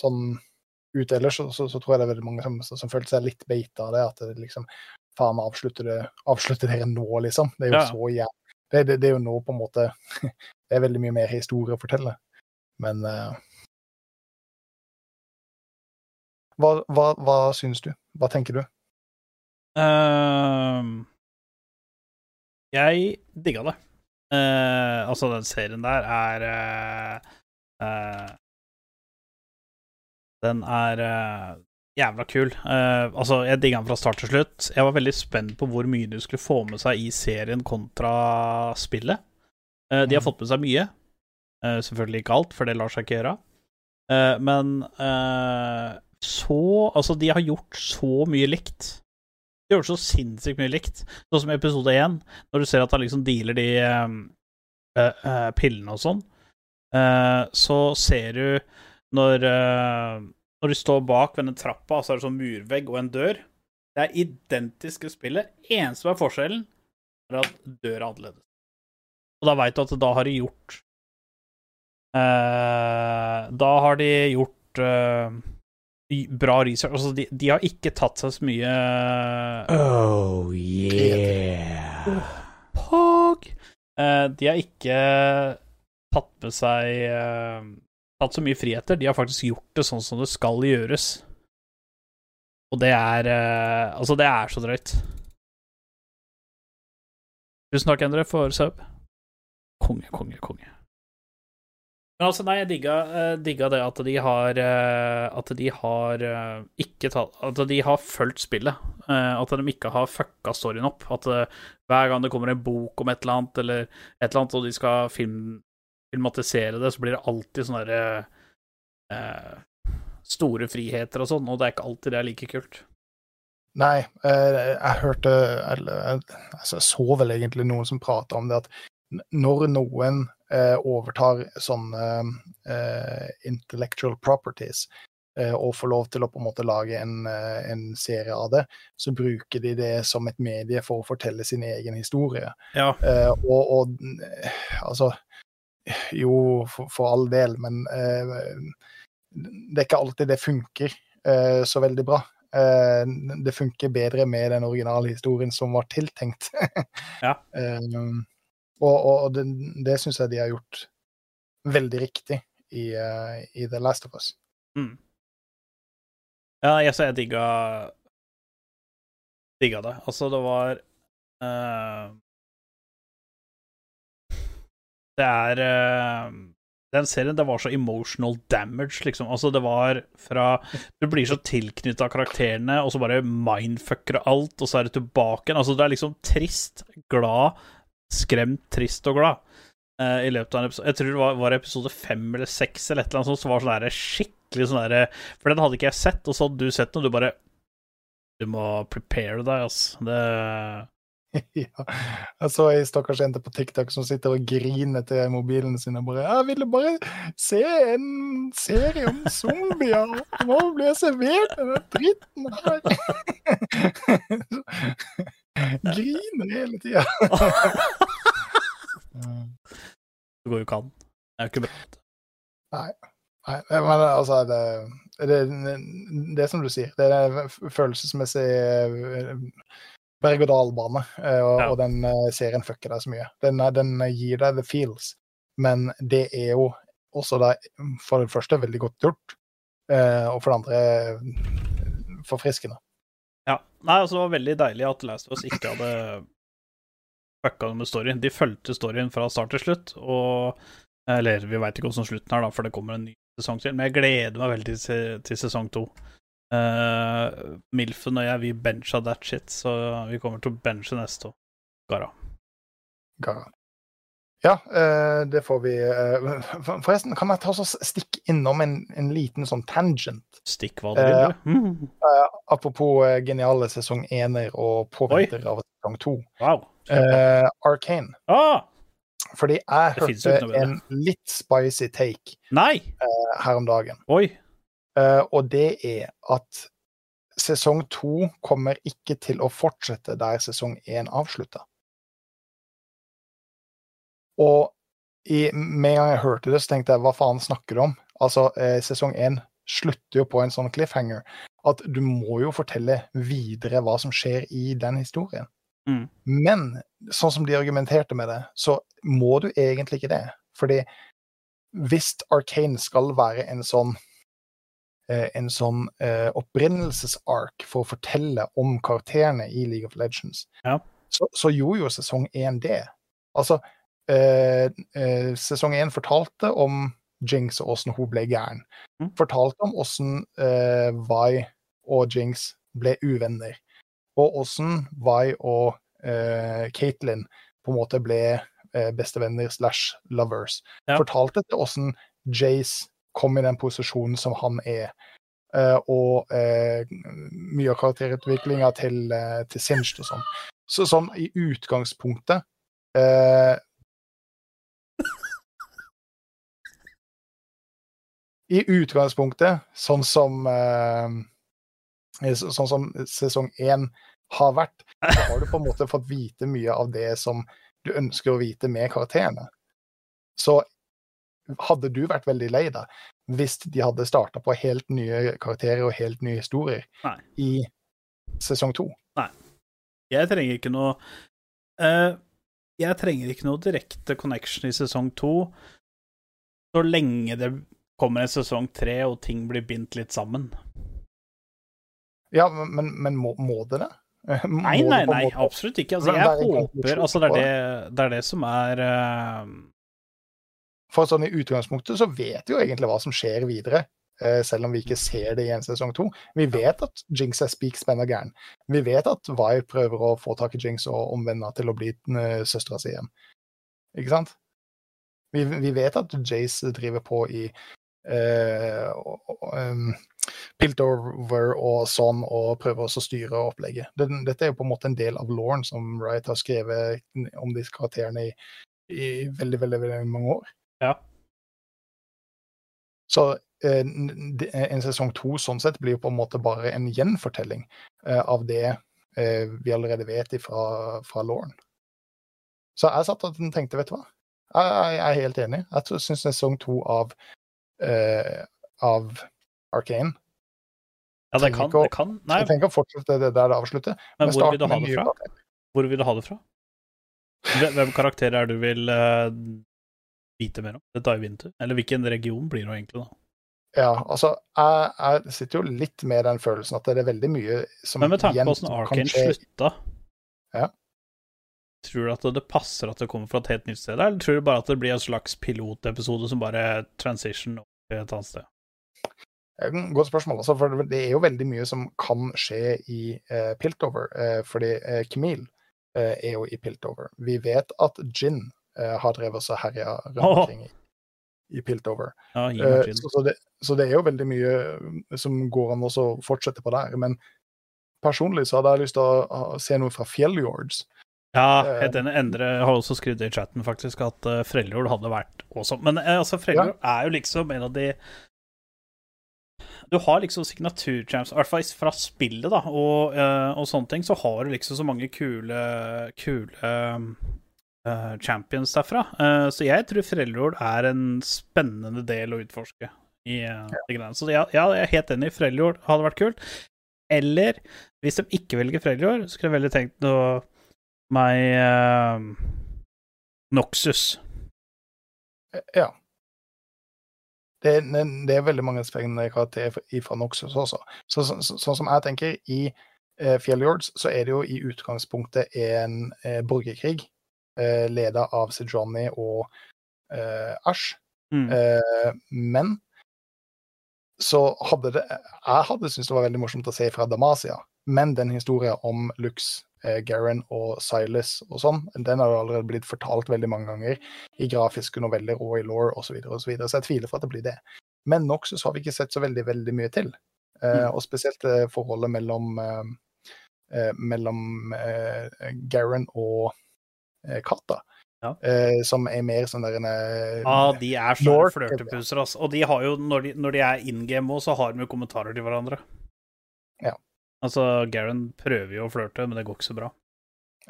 sånn ut ellers så, så, så tror jeg det er veldig mange som, som følte seg litt beita av det. At det liksom Faen, avslutter det avslutte dere nå, liksom? Det er jo Ja. så jævlig. Det, det, det er jo nå på en måte <laughs> Det er veldig mye mer historie å fortelle. Men uh, hva, hva, hva syns du? Hva tenker du? Ehm, jeg digga det. Uh, altså, den serien der er eh, Den er jævla kul. Uh, altså, jeg digga den fra start til slutt. Jeg var veldig spent på hvor mye du skulle få med seg i serien kontra spillet. Eh, de har Mm. fått med seg mye. Uh, selvfølgelig ikke alt, for det lar seg ikke gjøre. Men så Altså, de har gjort så mye likt. De har gjort så sinnssykt mye likt. Sånn som i episode én, når du ser at han liksom dealer de pillene og sånn, så ser du når Når du står bak denne den trappa, så er det sånn murvegg og en dør. Det er identiske spillet. Eneste som er forskjellen, er at døra er annerledes. Og da veit du at da har de gjort eh, Da har de gjort eh, bra research. Altså, de, de har ikke tatt seg så mye Oh, yeah. Pog! Eh, de har ikke tatt med seg Tatt så mye friheter. De har faktisk gjort det sånn som det skal gjøres. Og det er eh, Altså, det er så drøyt. Tusen takk, Endre, for sub. Konge, konge, konge. Men altså, nei, jeg digga, eh, digga det at de har eh, At de har eh, ikke tatt At de har fulgt spillet. Eh, at de ikke har fucka storyen opp. At eh, hver gang det kommer en bok om et eller annet, eller et eller annet, og de skal film, filmatisere det, så blir det alltid sånne derre eh, Store friheter og sånn, og det er ikke alltid det er like kult. Nei, eh, jeg hørte eller, jeg- altså, Jeg så vel egentlig noen som prata om det at når noen eh, overtar sånne eh, intellectual properties eh, og får lov til å på en måte lage en, eh, en serie av det, så bruker de det som et medie for å fortelle sin egen historie. Ja. Eh, og, og eh, altså Jo, for, for all del, men eh, det er ikke alltid det funker eh, så veldig bra. Eh, det funker bedre med den originale historien som var tiltenkt. Ja. <laughs> Eh, og og det, det syns jeg de har gjort veldig riktig i, uh, i The Last of Us. Mm. Ja, jeg, så jeg digga Digga det. Altså, det var uh, Det er uh, Den serien, det var så emotional damage, liksom. Altså, det var fra Du blir så tilknytta karakterene, og så bare mindfucker alt, og så er det tilbake igjen. Altså, det er liksom trist, glad, skremt, trist og glad. Uh, I løpet av en episode Jeg tror det var, var episode fem eller seks eller et eller annet sånt, som var sånn skikkelig sånn derre For den hadde ikke jeg sett, og så hadde du sett den, og du bare Du må prepare deg, altså. Det <laughs> ja. Jeg så ei stakkars jente på TikTok som sitter og griner til mobilen sin og bare 'Jeg ville bare se en serie om zombier, nå blir jeg servert denne dritten her'. <laughs> Griner hele tida. Det går jo ikke an. Det er jo ikke bra. Nei. Nei, men altså det, det, det, som du sier, det er følelsesmessig berg-og-dal-bane, og, ja. og, den serien fucker deg så mye. Den, den, gir deg the feels, men det er jo også det, for det første veldig godt gjort, og for det andre forfriskende. Ja. Nei, altså det var veldig deilig at Last of Us ikke hadde fucka med storyen. De fulgte storyen fra start til slutt, og Eller vi veit ikke hvordan slutten er, da, for det kommer en ny sesong til, men jeg gleder meg veldig til, til sesong to. Uh, Milfen og jeg, vi bencha that shit, så vi kommer til å benche neste år. Gara. Gara. Ja, uh, det får vi uh, Forresten, kan jeg ta oss stikke innom en, en, liten sånn tangent? Stikk hva du vil. Mm. apropos geniale sesong ener og påventer av sesong to. Wow. Arcane. Ah! Fordi jeg hørte en litt spicy take her om dagen. Oi. Uh, og det er at sesong to kommer ikke til å fortsette der sesong én avslutta. Og i, med en gang jeg hørte det, så tenkte jeg hva faen snakker du om? Altså, uh, sesong én slutter jo på en sånn cliffhanger at du må jo fortelle videre hva som skjer i den historien. Mm. Men sånn som de argumenterte med det, så må du egentlig ikke det. Fordi hvis Arcane skal være en sånn eh, en sånn eh, opprinnelsesark for å fortelle om karakterene i League of Legends, ja. så, så, gjorde jo sesong én det. Altså, eh, eh, sesong én fortalte om Jinx og åssen hun ble gæren. Mm. Fortalte om åssen eh, Vi og Jinx ble uvenner og åssen Vi og uh, Caitlyn på en måte ble bestevenner slash lovers. Ja. Fortalte til åssen Jace kom i den posisjonen som han er. Uh, og mye av karakterutviklinga til, til Singed og sånn. Så sånn i utgangspunktet I utgangspunktet, sånn som sånn som sesong én har vært, så har du på en måte fått vite mye av det som du ønsker å vite med karakterene. Så hadde du vært veldig lei deg hvis de hadde starta på helt nye karakterer og helt nye historier Nei. i sesong to? Nei. Jeg trenger ikke noe uh, Jeg trenger ikke noe direkte connection i sesong to så lenge det kommer en sesong tre og ting blir bindt litt sammen. Ja, men, men må, må, det det? <laughs> Nei, nei, nei, absolutt ikke. Altså, jeg håper Altså, det er det, det, er det som er uh... For sånn i utgangspunktet så vet vi jo egentlig hva som skjer videre, uh, selv om vi ikke ser det i en sesong to. Vi vet at Jinx er speak spenna gæren. Vi vet at Vi prøver å få tak i Jinx og omvende til å bli uh, søstera si igjen. Ikke sant? Vi, vi, vet at Jace driver på i uh, Piltover og sånn, og prøver også å styre opplegget. Dette er jo på en måte en del av Lauren som Wright har skrevet om disse karakterene i, i veldig, veldig, veldig mange år. Ja. Så eh, en sesong to sånn sett blir på en måte bare en gjenfortelling eh, av det eh, vi allerede vet fra, fra Lauren. Så jeg satt og tenkte, vet du hva, jeg, jeg er helt enig. Jeg syns sesong to av, eh, av Arcane. Ja, det kan, det kan. Nei. Jeg tenker å fortsette det der det avslutter. Men, Men hvor vil du ha det fra? Hvor vil du ha det fra? Hvem karakterer er du vil uh, vite mer om? Det dive into? Eller hvilken region blir det egentlig, da? Ja, altså, jeg, jeg sitter jo litt med den følelsen at det er veldig mye som Men med tanke på hvordan Arkane slutta, Ja. tror du at det passer at det kommer fra et helt nytt sted, eller tror du bare at det blir en slags pilotepisode som bare transition over et annet sted? Godt spørsmål. Altså, for det er jo veldig mye som kan skje i eh, Piltover. Eh, fordi eh, Camille eh, er jo i Piltover. Vi vet at Gin har drevet og herja rundt omkring i, i Piltover. Ja, Eh, så, så, det, så det er jo veldig mye eh, som går an å fortsette på der. Men personlig så hadde jeg lyst til å, se noe fra Fjelljords. Ja, den helt enig. Endre har også skrevet i chatten, faktisk, at uh, Freljord hadde vært awesome. Men eh, altså, Freljord er jo liksom en av de Du har liksom signaturchamps, i hvert fall fra spillet, da, og, eh, og sånne ting, så har du liksom så mange kule, kule eh, champions derfra. Eh, så jeg tror Freljord er en spennende del å utforske i de greiene. Så ja, ja, jeg er helt enig. Freljord hadde vært kult. Eller hvis de ikke velger Freljord, så skulle jeg veldig tenkt noe meg eh, Noxus. Eh, Ja. Det, det, det er veldig mange spennende karakterer fra Noxus også. Så, så, så, sånn som jeg tenker, i eh, Fjelljords så er det jo i utgangspunktet en eh, borgerkrig eh, leda av Sejuani og eh, Ash. Mm. Eh, men så hadde det Jeg hadde syntes det var veldig morsomt å se fra Damasia, men den historien om Lux, eh, Garen og Silas og sånn, den har allerede blitt fortalt veldig mange ganger i grafiske noveller og i law osv., så, videre, og så, videre, så jeg tviler for at det blir det. Men Noxus har vi ikke sett så veldig, veldig mye til. Eh, Mm. Og spesielt eh, forholdet mellom eh, eh, mellom eh, Garen og eh, Kata, Ja. Uh, som er mer sånn der en eh, Ja, de er så flørtepuser, altså. Og de har jo, når de, når de er in game òg, så har de jo kommentarer til hverandre. Ja. Altså, Garen prøver jo å flørte, men det går ikke så bra.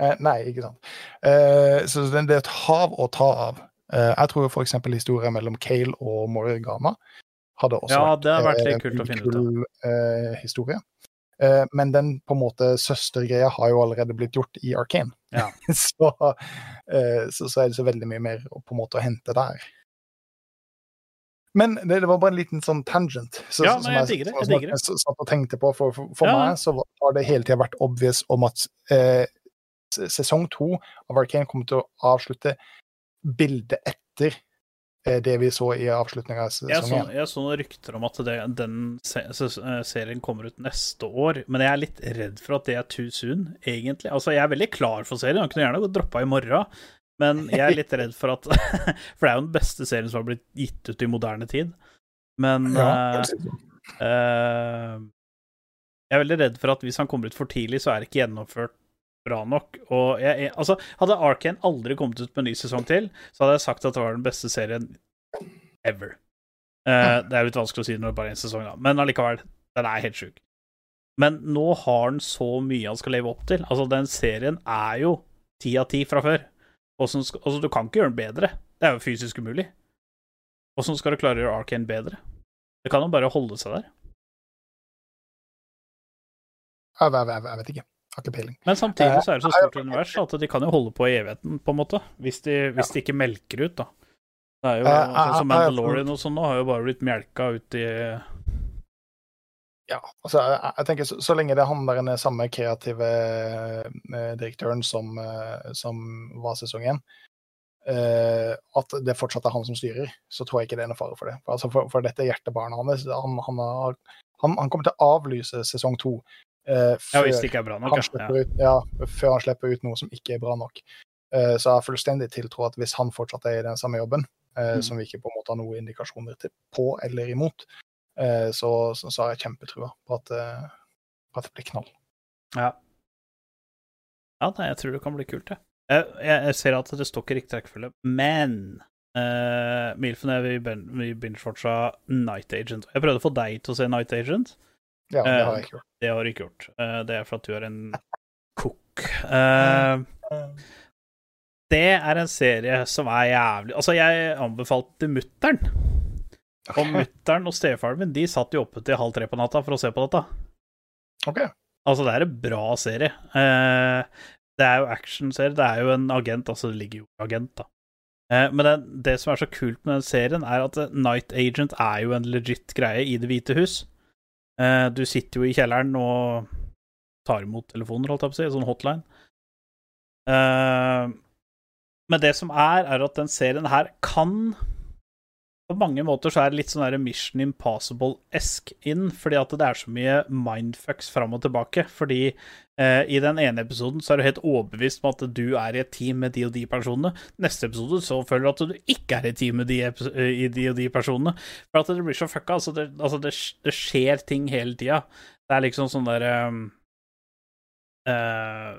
Uh, nei, ikke sant. Uh, så det, det er et hav å ta av. Jeg tror f.eks. historien mellom Kale og Morgana hadde også Ja, vært det har vært litt kult å en finne ut kul, eh, historie. Men den på en måte søstergreia har jo allerede blitt gjort i Arkane. Ja. <laughs> så, eh, så, så er det så veldig mye mer på en måte å hente der. Men det, det var bare en liten sånn tangent. Så, Ja, som jeg digger det, jeg som digger det. s- satt og tenkte på. For, for, for Ja. meg så har det hele tida vært obvious om at eh, sesong to av Arkane kommer til å avslutte bildet etter det vi så i avslutninga av Jeg så, jeg så noen rykter om at det, den se, se, serien kommer ut neste år, men jeg er litt redd for at det er too soon, egentlig. Altså, jeg er veldig klar for serien, Han kunne gjerne gått droppa i morgen, men jeg er litt redd for at <laughs> For det er jo den beste serien som har blitt gitt ut i moderne tid. Men Ja, uh, eh, jeg er veldig redd for at hvis han kommer ut for tidlig, så er det ikke gjennomført bra nok. Og jeg, jeg, altså, hadde Arkane aldri kommet ut med en ny sesong til, så hadde jeg sagt at det var den beste serien ever. Eh, det er litt vanskelig å si når det bare er én sesong, da, men allikevel, den er helt sjuk. Men nå har den så mye han skal leve opp til. Altså, den serien er jo ti av ti fra før. Skal, altså, du kan ikke gjøre den bedre. Det er jo fysisk umulig. Åssen skal du klare å gjøre Arkane bedre? Det kan jo bare holde seg der. Jeg, jeg, jeg vet ikke. Har ikke peiling. Men samtidig så er det så Eh, stort univers at de kan jo holde på i evigheten, på en måte. Hvis de, hvis de ikke melker ut, da. Det er jo sånn som Mandalorian og sånn nå har jo bare blitt melka ut i Ja, altså, jeg, jeg tenker så, så lenge det er han der den samme kreative eh, direktøren som, eh, som var sesong én, eh, at det fortsatt er han som styrer, så tror jeg ikke det er noe fare for det. For, altså, for, for dette hjertebarnet hans, han, han, han, han kommer til å avlyse sesong to Ja, før, det bra nok, han ja. ut, ja, før han slipper ut noe som ikke er bra nok. Uh, så jeg har fullstendig tiltro at hvis han fortsatt er i den samme jobben, uh, Mm. som vi ikke på en måte har noen indikasjoner til, på eller imot, så, så, så har jeg kjempetrua på at, på at det blir knall. Ja. Ja, nei, jeg tror det kan bli kult. Jeg, jeg, jeg ser at det står ikke riktig rekkefølge, men uh, Milfen og jeg vi, binge-fortsa Night Agent. Jeg prøvde å få deg til å se Night Agent. Ja, det Eh, har jeg ikke gjort. Det har du ikke gjort. Eh, det er for at du er en cook. Eh, det er en serie som er jævlig Altså, jeg anbefalte mutter'n. Og mutter'n og stefaren min de satt jo oppe til halv tre på natta for å se på dette. OK. Altså, det er en bra serie. Eh, det er jo actionserie. Det er jo en agent, altså det ligger jo agent, da. Eh, men det, det som er så kult med den serien, er at eh, Night Agent er jo en legit greie i Det hvite hus. Eh, du sitter jo i kjelleren og tar imot telefoner, holdt jeg på å si, sånn hotline. Eh, men det som er, er at den serien her kan På mange måter så er det litt sånn Mission Impossible-esk inn, fordi at det er så mye mindfucks fram og tilbake. Fordi eh, i den ene episoden så er du helt overbevist om at du er i et team med de og de personene. Neste episode så føler du at du ikke er i et team med de, i de og de personene. For at det blir så fucka. Altså, det, altså det, det skjer ting hele tida. Det er liksom sånn derre eh,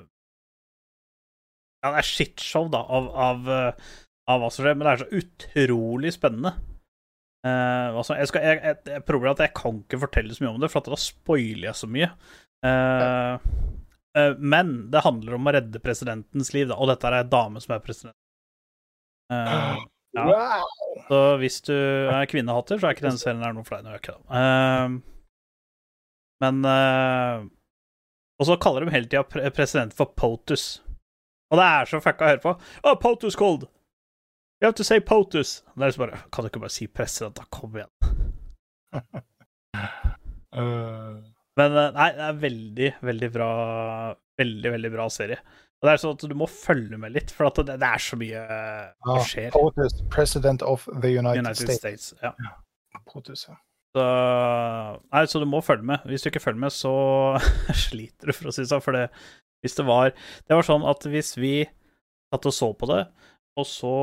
Ja, det er shitshow, da, av, av, eh, av hva som skjer, men det er så utrolig spennende. Eh, altså, jeg skal, jeg, jeg, jeg, at jeg kan ikke fortelle så mye om det, for at da spoiler jeg så mye. Uh, uh, men det handler om å redde presidentens liv, da, og dette er ei dame som er president. Ja. Så hvis du er kvinnehatter, så er ikke denne serien her noe for deg. Nå ikke men Og så kaller de hele tida presidenten for POTUS. Og det er så fucka å høre på. Oh, POTUS called! You have to say POTUS. Det er bare Kan du ikke bare si president, da? Kom igjen. Uh, <laughs> Men eh, nei, det er veldig, veldig bra Veldig, veldig bra serie. Og det er sånn at du må følge med litt, for at det, det er så mye eh, som ah, skjer. POTUS, President of the United, United States. States. Ja. POTUS, ja. Så, nei, så du må følge med. Hvis du ikke følger med, så <laughs> sliter du, for å si det sånn. For det, hvis det var Det var sånn at hvis vi satt og så på det, og så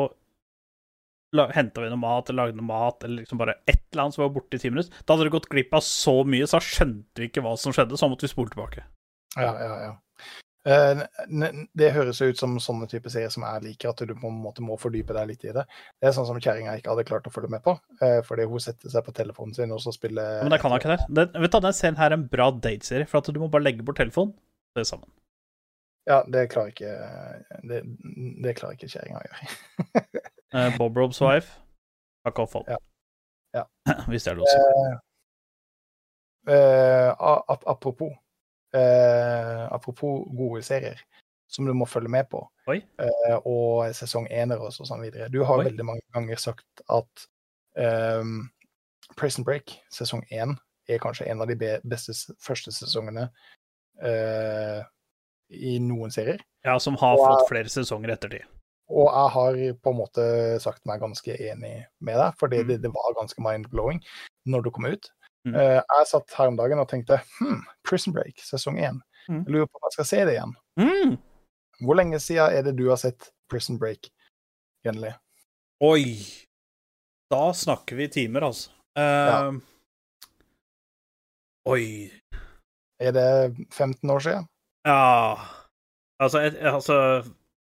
henta vi noe mat eller lagde noe mat, eller liksom bare et eller annet som var borte i ti minutter, da hadde du gått glipp av så mye, så skjønte vi ikke hva som skjedde, så måtte vi spole tilbake. Ja, ja, ja. Eh, det høres jo ut som sånne type serier som jeg liker, at du på en måte må fordype deg litt i det. Det er sånn som kjerringa ikke hadde klart å følge med på, eh, fordi hun setter seg på telefonen sin og så spiller Ja, Men det kan hun ikke det. Den, vet du, den serien her er en bra dateserie, for at du må bare legge bort telefonen, det er sammen. Ja, det klarer ikke Det, det klarer ikke kjerringa å gjøre. <laughs> Eh, Bob Robs wife, fuck off all. Ja. Ja. Hvis det er lov å si. Apropos uh, Apropos gode serier som du må følge med på, eh, og sesong ener og sånn videre. Du har Oi. veldig mange ganger sagt at um, Prison Break sesong én er kanskje en av de beste første sesongene uh, i noen serier. Ja, som har Og- fått flere sesonger etter ettertid. Og jeg har på en måte sagt meg ganske enig med deg, fordi Mm. det, det var ganske mind-blowing når du kom ut. Mm. Uh, jeg satt her om dagen og tenkte hm, Prison Break sesong én. Mm. Jeg lurer på om jeg skal se det igjen. Mm. Hvor lenge siden er det du har sett Prison Break, Jenny? Oi! Da snakker vi timer, altså. Ja. Eh, Oi. Er det 15 år siden? Ja Altså, jeg- altså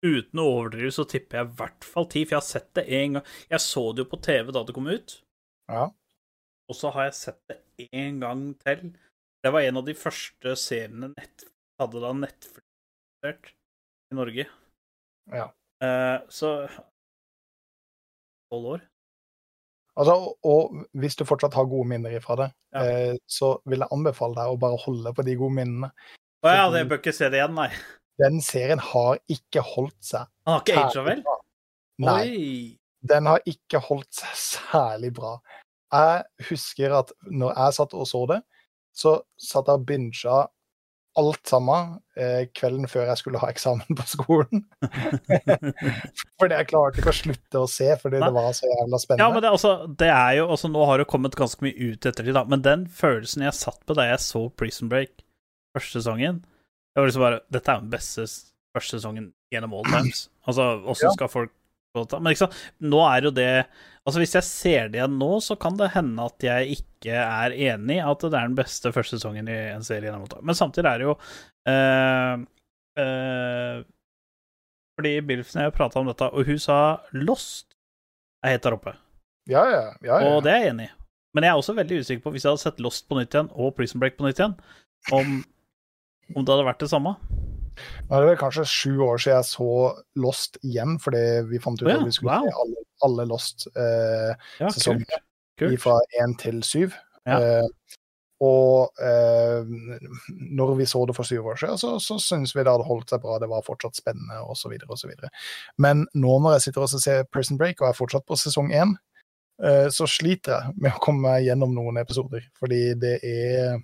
Uten å overdrive så tipper jeg i hvert fall ti, for jeg har sett det én gang. Jeg så det jo på TV da det kom ut, Ja. og så har jeg sett det én gang til. Det var en av de første seriene nett, hadde da Netflix i Norge. ja. Eh, så Tolv år? Altså, og, hvis du fortsatt har gode minner ifra det, Ja. eh, så vil jeg anbefale deg å bare holde på de gode minnene. Å ja, det jeg bør ikke se det igjen, nei. Den serien har ikke holdt seg Han har ikke aga vel? Nei. Den har ikke holdt seg særlig bra. Jeg husker at når jeg satt og så det, så satt jeg og binga alt sammen eh, kvelden før jeg skulle ha eksamen på skolen. <laughs> fordi jeg klarte ikke å slutte å se, fordi Nei. det var så jævla spennende. Ja, men det, altså, det er jo altså, Nå har det kommet ganske mye ut ettertid, da, men den følelsen jeg satt på da jeg så Prison Break første sesongen Det var liksom bare Dette er den beste første sesongen gjennom all times. <clears throat> Altså, åssen skal folk Men sant, nå er jo det Altså, hvis jeg ser det igjen nå, så kan det hende at jeg ikke er enig i at det er den beste første sesongen i en serie gjennom all time. Men samtidig er det jo eh, eh, Fordi Bilfsen og jeg prata om dette, og hun sa Lost er helt der oppe. Ja, ja, ja, ja. Og det er jeg enig i. Men jeg er også veldig usikker på, hvis jeg hadde sett Lost på nytt igjen, og Prison Break på nytt igjen, om, om det hadde vært det samme. Nå er det vel kanskje sju år siden jeg så Lost igjen, fordi vi fant ut oh, ja, at vi skulle wow. se alle, alle Lost eh, Ja, fra én til syv. Ja. Eh, Og eh, når vi så det for syv år siden, så, så syntes vi det hadde holdt seg bra, det var fortsatt spennende osv. osv. Men nå når jeg sitter og ser Prison Break og er fortsatt på sesong én, eh, så sliter jeg med å komme meg gjennom noen episoder, fordi det er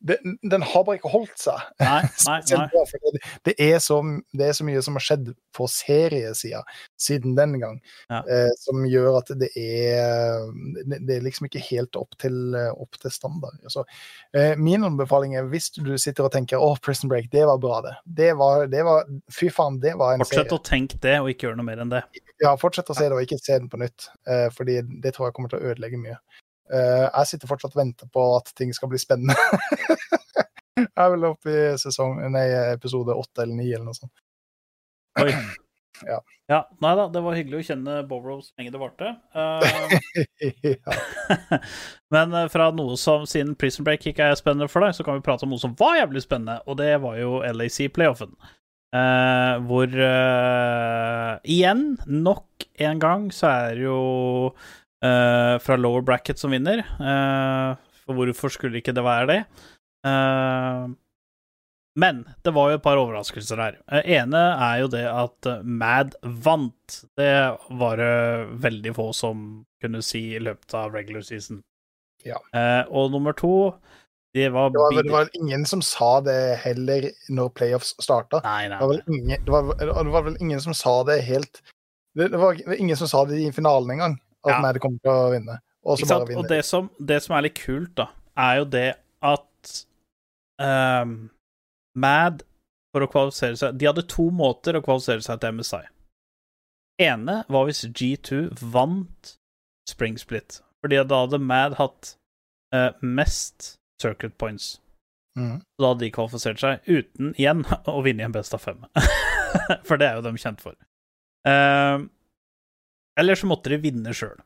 det, den har bare ikke holdt seg. Nei, nei, <laughs> nei. Det, er så, det, er så, mye som har skjedd på seriesida siden den gang, ja. eh, som gjør at det er Det er liksom ikke helt opp til, opp til standard. Så, eh, min anbefaling er hvis du sitter og tenker å, Prison Break, det var bra, det. Det var, det var Fy faen, det var en Fortsett serie. å tenke det, og ikke gjøre noe mer enn det. Ja, fortsett å se det, og ikke se den på nytt. Eh, fordi det tror jeg kommer til å ødelegge mye. Uh, jeg sitter fortsatt og venter på at ting skal bli spennende. <laughs> jeg er vel oppe i sesong, nei, episode åtte eller ni eller noe sånt. Oi. <clears throat> Ja. ja. Nei da, det var hyggelig å kjenne Bowrow så lenge det varte. Uh, <laughs> <laughs> men uh, fra noe som siden Prison Break ikke er spennende for deg, så kan vi prate om noe som var jævlig spennende, og det var jo LAC-playoffen. hvor igjen, nok en gang, så er jo uh, fra lower bracket som vinner. Uh, for hvorfor skulle ikke det være det? Uh, men det var jo et par overraskelser her. ene er jo det at Mad vant. Det var det veldig få som kunne si i løpet av regular season. Ja. og nummer to det var, det, var, det var ingen som sa det heller når playoffs starta. Nei, nei, det, var ingen, det, var, det var vel ingen som sa det helt det, var ingen som sa det i finalen engang at ja. Mad kommer til å vinne. Og, og det, som, det, som, er litt kult, da, er jo det at um, Mad for å kvalifisere seg De hadde to måter å kvalifisere seg til MSI. ene var hvis G2 vant Spring Split. Fordi da hadde Mad hatt uh, mest circuit points. Mm. Da hadde de kvalifisert seg uten igjen <laughs> å vinne i en best av fem. <laughs> for det er jo de kjent for. Uh, eller så måtte de vinne sjøl.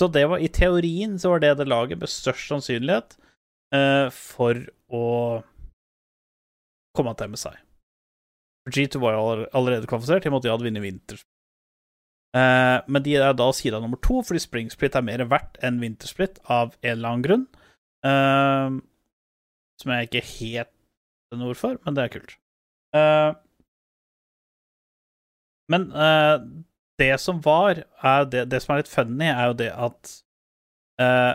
Så det var i teorien så var det det laget med størst sannsynlighet uh, for å komme til MSI. G2 var jo allerede kvalifisert, de måtte jo ha vunnet vinter. Uh, men de er da sida nummer to, fordi Spring Split er mer verdt enn Wintersplit av en eller annen grunn. Uh, som jeg ikke helt vet for, men det er kult. Uh, men det som var det, det, som er litt funny, er jo det at uh,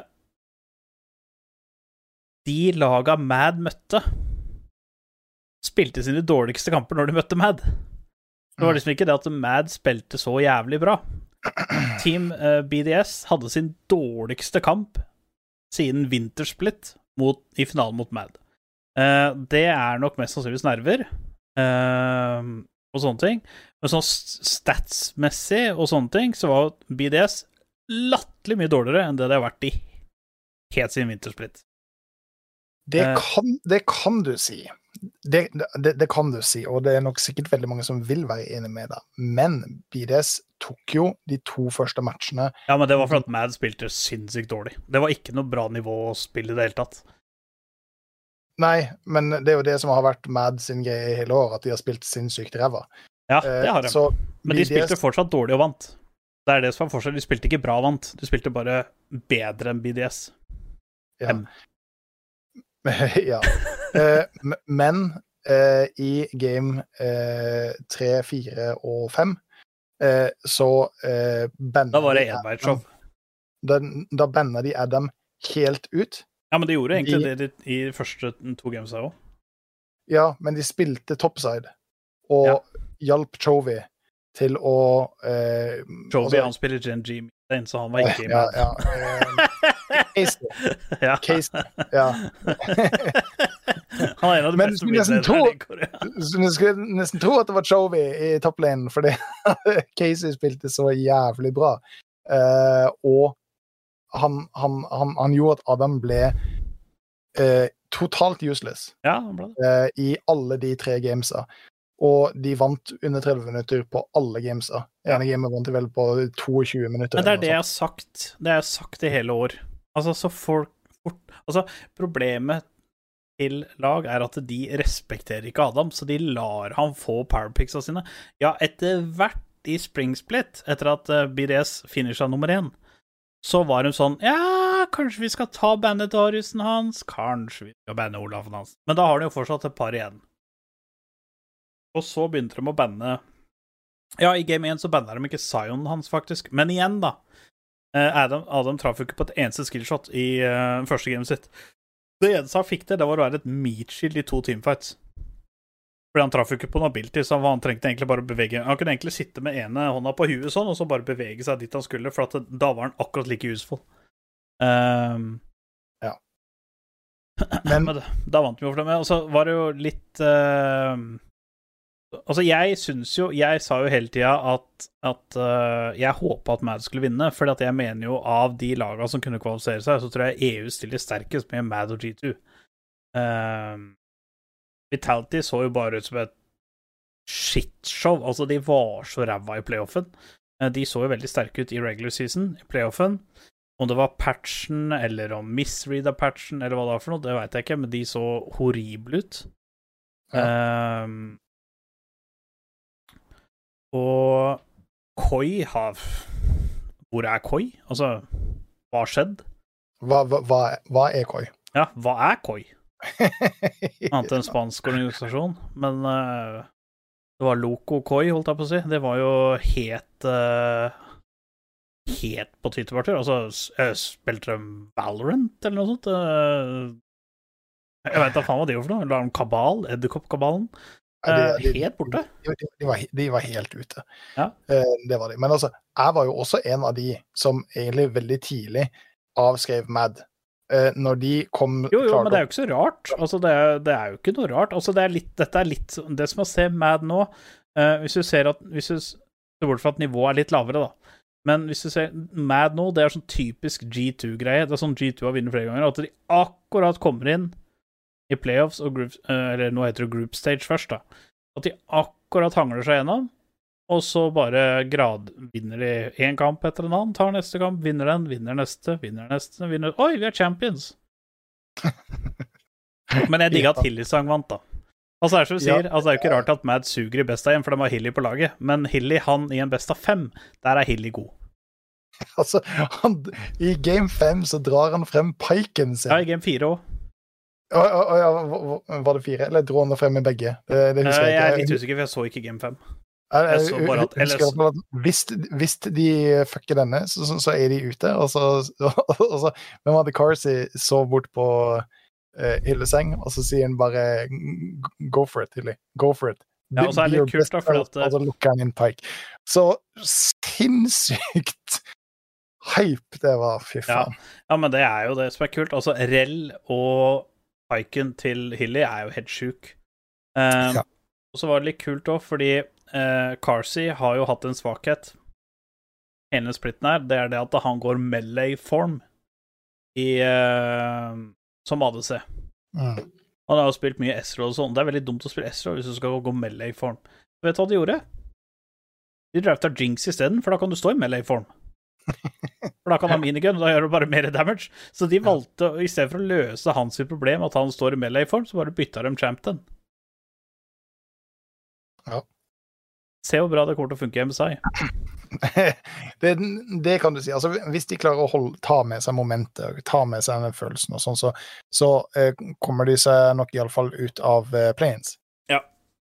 De laga Mad møtte, spilte sine dårligste kamper når de møtte Mad. Det var mm. liksom ikke det at Mad spilte så jævlig bra. <clears throat> Team uh, eh, BDS hadde sin dårligste kamp siden Wintersplit mot, i finalen mot Mad. Uh, det er nok mest sannsynligvis nerver. Og sånne ting. Men sånn statsmessig og sånne ting, så var BDS latterlig mye dårligere enn det det har vært i helt siden Wintersplit. Det eh. kan, det kan du si. Det, det, det, kan du si, og det er nok sikkert veldig mange som vil være enig med deg. Men BDS tok jo de to første matchene Ja, men det var for at Mad spilte sinnssykt dårlig. Det var ikke noe bra nivå å spille i det hele tatt. Nei, men det er jo det som har vært Mad sin greie i hele år, at de har spilt sinnssykt ræva. Ja, det har de. Så, men de spilte fortsatt dårlig og vant. Det er det som er forskjellen. De spilte ikke bra og vant, de spilte bare bedre enn BDS. Ja. <laughs> ja. uh, men uh, i game tre, fire og fem så Da var det enveisshow. Da, da banna de Adam helt ut. Ja, men de gjorde egentlig de, det i de første to gamesa òg. Ja, men de spilte topside og ja. Hjalp Chovy til å eh, Chovy altså, han spiller en G, så han var ikke ja, ja, Casey. <laughs> ja. Casey. Ja. <laughs> han er en av de men i Korea. Du skulle nesten tro at det var Chovy i topplanen, fordi <laughs> Casey spilte så jævlig bra. Uh, og han, han, han, han, gjorde at Adam ble uh, totalt useless ja, uh, i alle de tre gamesa. Og de vant under 30 minutter på alle gamesa. Ene gamet vant de vel på 22 minutter. Men det er det jeg har sagt. Det har jeg sagt i hele år. Altså, så folk Altså, problemet til lag er at de respekterer ikke Adam, så de lar han få powerpicsa sine. Ja, etter hvert i Spring Split, etter at BDS BDS finisha nummer én, så var hun sånn Ja, kanskje vi skal ta bandet Dariusen hans, kanskje vi skal banne Olafen hans. Men da har de jo fortsatt et par igjen. Og så begynte de å banne Ja, i game 1 så banna de ikke Zion hans, faktisk. Men igjen, da. Eh, Adam, Adam traff ikke på et eneste skillshot i uh, første gamet sitt. Det eneste han fikk til, det var å være et meat-shield i to teamfights. Fordi han traff jo ikke på noe ability, så han trengte egentlig bare å bevege Han kunne egentlig sitte med ene hånda på huet sånn, og så bare bevege seg dit han skulle, for det, da var han akkurat like useful. Um, ja. Men, <clears throat> Men da vant vi jo for det med. Og så var det jo litt uh, Altså, jeg syns jo Jeg sa jo hele tida at, at uh, jeg håpa at Mad skulle vinne, at jeg mener jo av de laga som kunne kvalifisere seg, så tror jeg EU stiller sterkest med Mad og G2. Uh, ehm, Vitality så jo bare ut som et shitshow. Altså, de var så ræva i playoffen. Uh, de så jo veldig sterke ut i regular season, i playoffen. Om det var patchen, eller om misreada patchen, eller hva det var for noe, det veit jeg ikke, men de så horrible ut. Ja. Um, og Koi har Hvor er Koi? Altså, hva har skjedd? Hva, hva, hva er Koi? Ja, hva er Koi? <laughs> Annet enn spansk organisasjon. Men uh, det var Loco Koi, holdt jeg på å si. Det var jo helt uh, Helt på Twitter-parter. Altså, spilte de Valorant eller noe sånt? Uh, jeg veit da faen hva det gjorde for noe. La dem Kabal? Edderkoppkabalen? Uh, helt borte? De, de, de, var, de, var, helt ute. Ja. Uh, det var de. Men altså, jeg var jo også en av de som egentlig veldig tidlig avskrev Mad. Uh, når de kom Jo, jo, men det er jo ikke så rart. Altså, det er, det er jo ikke noe rart. Altså, det er litt, dette er litt Det som å se Mad nå Hvis du ser at Hvis du ser bort fra at nivået er litt lavere, da. Men hvis du ser Mad nå, det er sånn typisk G2-greie. Det er sånn G2 har vunnet flere ganger. At de akkurat kommer inn i playoffs og group, eh, Eller nå heter det group stage først, da. At de akkurat hangler seg gjennom, og så bare grad vinner de én kamp etter en annen, tar neste kamp, vinner den, vinner neste, vinner neste, vinner Oi, vi er champions! <laughs> Men jeg digga at Hilly-sang vant, da. Altså, det er som du sier, altså, det er jo ikke rart at Mad suger i best av én, for de har Hilly på laget, men Hilly, han i en best av fem, der er Hilly god. <laughs> Altså, han, i game fem så drar han frem piken sin. Ja, i game fire òg. Oh, ja, var det fire, eller dro han frem med begge? Det, det jeg, jeg, er litt usikker, for jeg så ikke Game 5. Jeg, så bare at, at hvis, hvis, de fucker denne, så, så, så, er de ute. Og så, <laughs> og så Hvem hadde Carsey så bort på uh, hylleseng, og så sier han bare Go for it, Hilly. Go for it. Ja, og så er det litt kult, da, for at Og så lukker han inn Pike. Så sinnssykt hype det var, fy faen. Ja. ja, men det er jo det som er kult. Altså, Rell og Piken til Hilly er jo helt sjuk. Um, ja. Og så var det litt kult òg, fordi uh, Carsey har jo hatt en svakhet. Ene splitten her, det er det at han går melee-form i uh, som ADC. Mm. Han har jo spilt mye Ezra og sånn. Det er veldig dumt å spille Ezra hvis du skal gå melee-form. Vet du hva de gjorde? De drafta Jinx isteden, for da kan du stå i melee-form. For da kan han minigun, og da gjør du bare mer damage. Så de valgte, i stedet for å løse hans problem, at han står i melee-form, så bare bytta de Champton. Ja. Se hvor bra det kommer til å funke i MSI. <laughs> det, det, kan du si. Altså, hvis de klarer å holde, ta med seg momentet, ta med seg den følelsen og sånn, så, så eh, kommer de seg nok iallfall ut av eh, planes. Ja.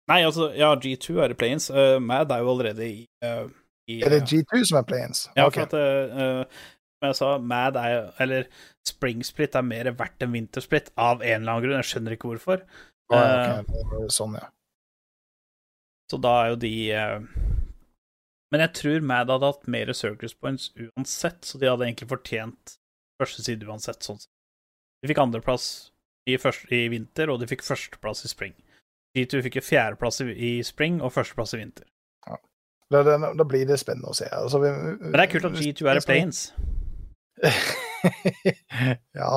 Nei, altså, ja, G2 er i planes. Uh, Mad er jo allerede i uh, i, er det G2 som er play-ins? Ja, okay. for at uh, Som jeg sa, Mad er Eller Spring Split er mer verdt enn Winter Split av en eller annen grunn. Jeg skjønner ikke hvorfor. Ah, okay. Sånn, ja. Så da er jo de Men jeg tror Mad hadde hatt mer Circus Points uansett, så de hadde egentlig fortjent første side uansett. sånn De fikk andreplass i, i vinter, og de fikk førsteplass i spring. G2 fikk fjerdeplass i, i spring og førsteplass i vinter. Da, da, da, blir det spennende å se. Altså, vi, Men det er kult at G2 er i planes. <laughs> ja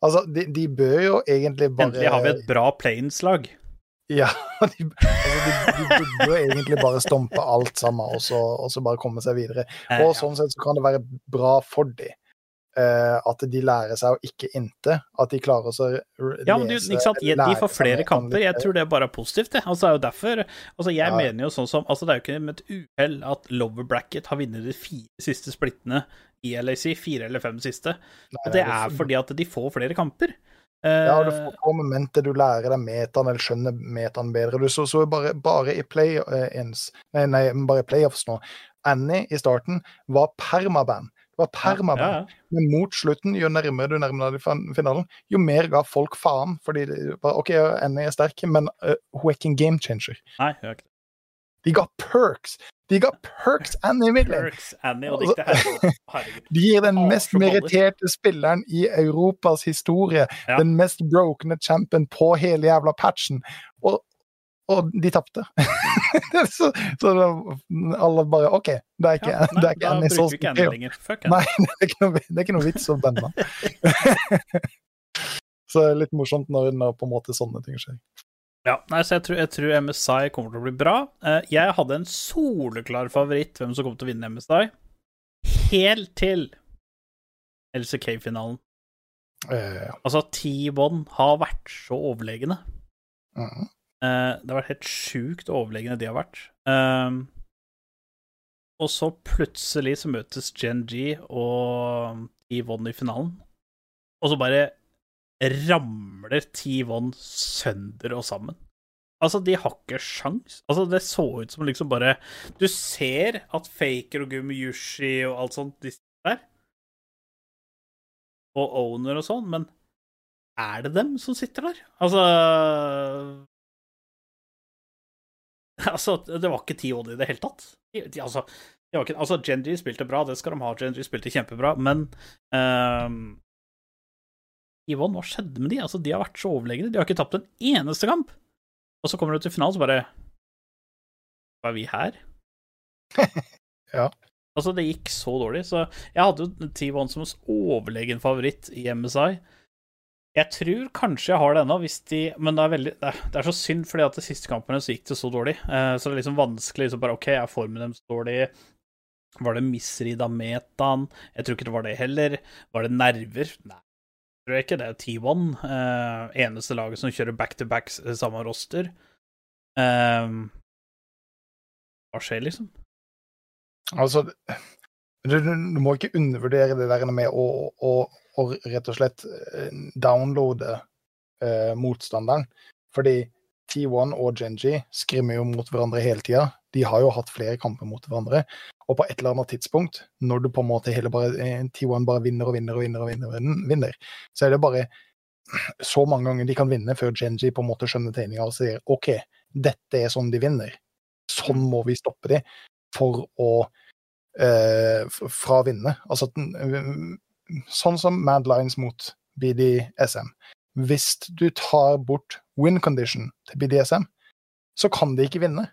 Altså, de, de, bør jo egentlig bare Endelig har vi et bra planes-lag. Ja, <laughs> de, altså, de, de, burde jo egentlig bare stompe alt sammen og så, og så bare komme seg videre. Og sånn sett så kan det være bra for dem. Eh, at de lærer seg å ikke inte. At de klarer å r- Ja, men du, lese ikke sant? De får flere kamper. Jeg tror det bare er positivt, det. Altså, det er jo derfor Altså, jeg Ja. mener jo sånn som Altså, det er jo ikke med et uhell at Lover bracket har vunnet de fire siste splittene i LAC. Fire eller fem siste. Nei, det er du- fordi at de får flere kamper. Ja, du Eh, får på momentet, du lærer deg metaen eller skjønner metaen bedre. Du så, så bare, bare i play, eh, nei, nei, bare i playoffs nå. Annie i starten var permaband. Var permanent. ja, ja. Men mot slutten, jo nærmere du nærmer deg finalen, jo mer ga folk faen. Fordi bare, OK, Annie er sterk, men uh, hun er ikke en game changer. Nei, hun er ikke det. De ga perks! De ga perks Annie Midland! Perks, Annie og Dikte Herregud. <laughs> Herregud. De gir den mest meritterte spilleren i Europas historie. Ja. Den mest brokne champion på hele jævla patchen. Og, og de tapte. <laughs> så, så alle bare OK, det er ikke, Ja, det er ikke Annie vi ikke Annie lenger. Fuck. Nei, <laughs> det er ikke noe, er ikke noe vits å banne. <laughs> så det er litt morsomt når, når på en måte sånne ting skjer. Ja, nei, så jeg tror, jeg tror MSI kommer til å bli bra. Eh, jeg hadde en soleklar favoritt hvem som kom til å vinne MSI, helt til LCK-finalen. Eh, Altså, T1 har vært så overlegne. mhm. Eh, det har vært helt sjukt overlegne de har vært. Um, og så plutselig så møtes Gen G og T1 i finalen, og så bare ramler T1 sønder og sammen. Altså, de har ikke sjans. Altså, det så ut som liksom bare Du ser at Faker og Gummiyushi og alt sånt, de sitter der. Og Owner og sånn, men er det dem som sitter der? Altså <laughs> Altså, det var ikke TOD i det hele tatt. Altså, ikke, altså, Genji spilte bra, det skal de ha. Genji spilte kjempebra, men um, Yvonne, hva skjedde med de? Altså, De har vært så overlegne. De har ikke tapt en eneste kamp. Og så kommer du til finalen, så bare Var vi her? <laughs> Ja. Altså, det gikk så dårlig. Så jeg hadde jo T1 som overlegen favoritt i MSI. Jeg tror kanskje jeg har det ennå, hvis de Men det er veldig Det er, det er så synd, fordi at de siste kampene så gikk det så dårlig. Eh, så det er liksom vanskelig liksom bare OK, er formen deres dårlig? Var det misrid av metaen? Jeg tror ikke det var det heller. Var det nerver? Nei, jeg tror ikke. Det er T1. Eh, eneste laget som kjører back to back s- samme roster. Eh, hva skjer, liksom? Altså, du, du, du må ikke undervurdere det der med å, å, å rett og slett eh, downloade eh, motstanderen. Fordi T1 og Genji skrimmer jo mot hverandre hele tida. De har jo hatt flere kamper mot hverandre. Og på et eller annet tidspunkt, når du på en måte hele bare, eh, T1 bare vinner og vinner og vinner, og vinner, og vinner, så er det bare så mange ganger de kan vinne før Genji på en måte skjønner tegninga og sier OK, dette er sånn de vinner. Sånn må vi stoppe de for å eh, fra å vinne. Altså sånn som Mad Lines mot BDSM. Hvis du tar bort win condition til BDSM, så kan de ikke vinne.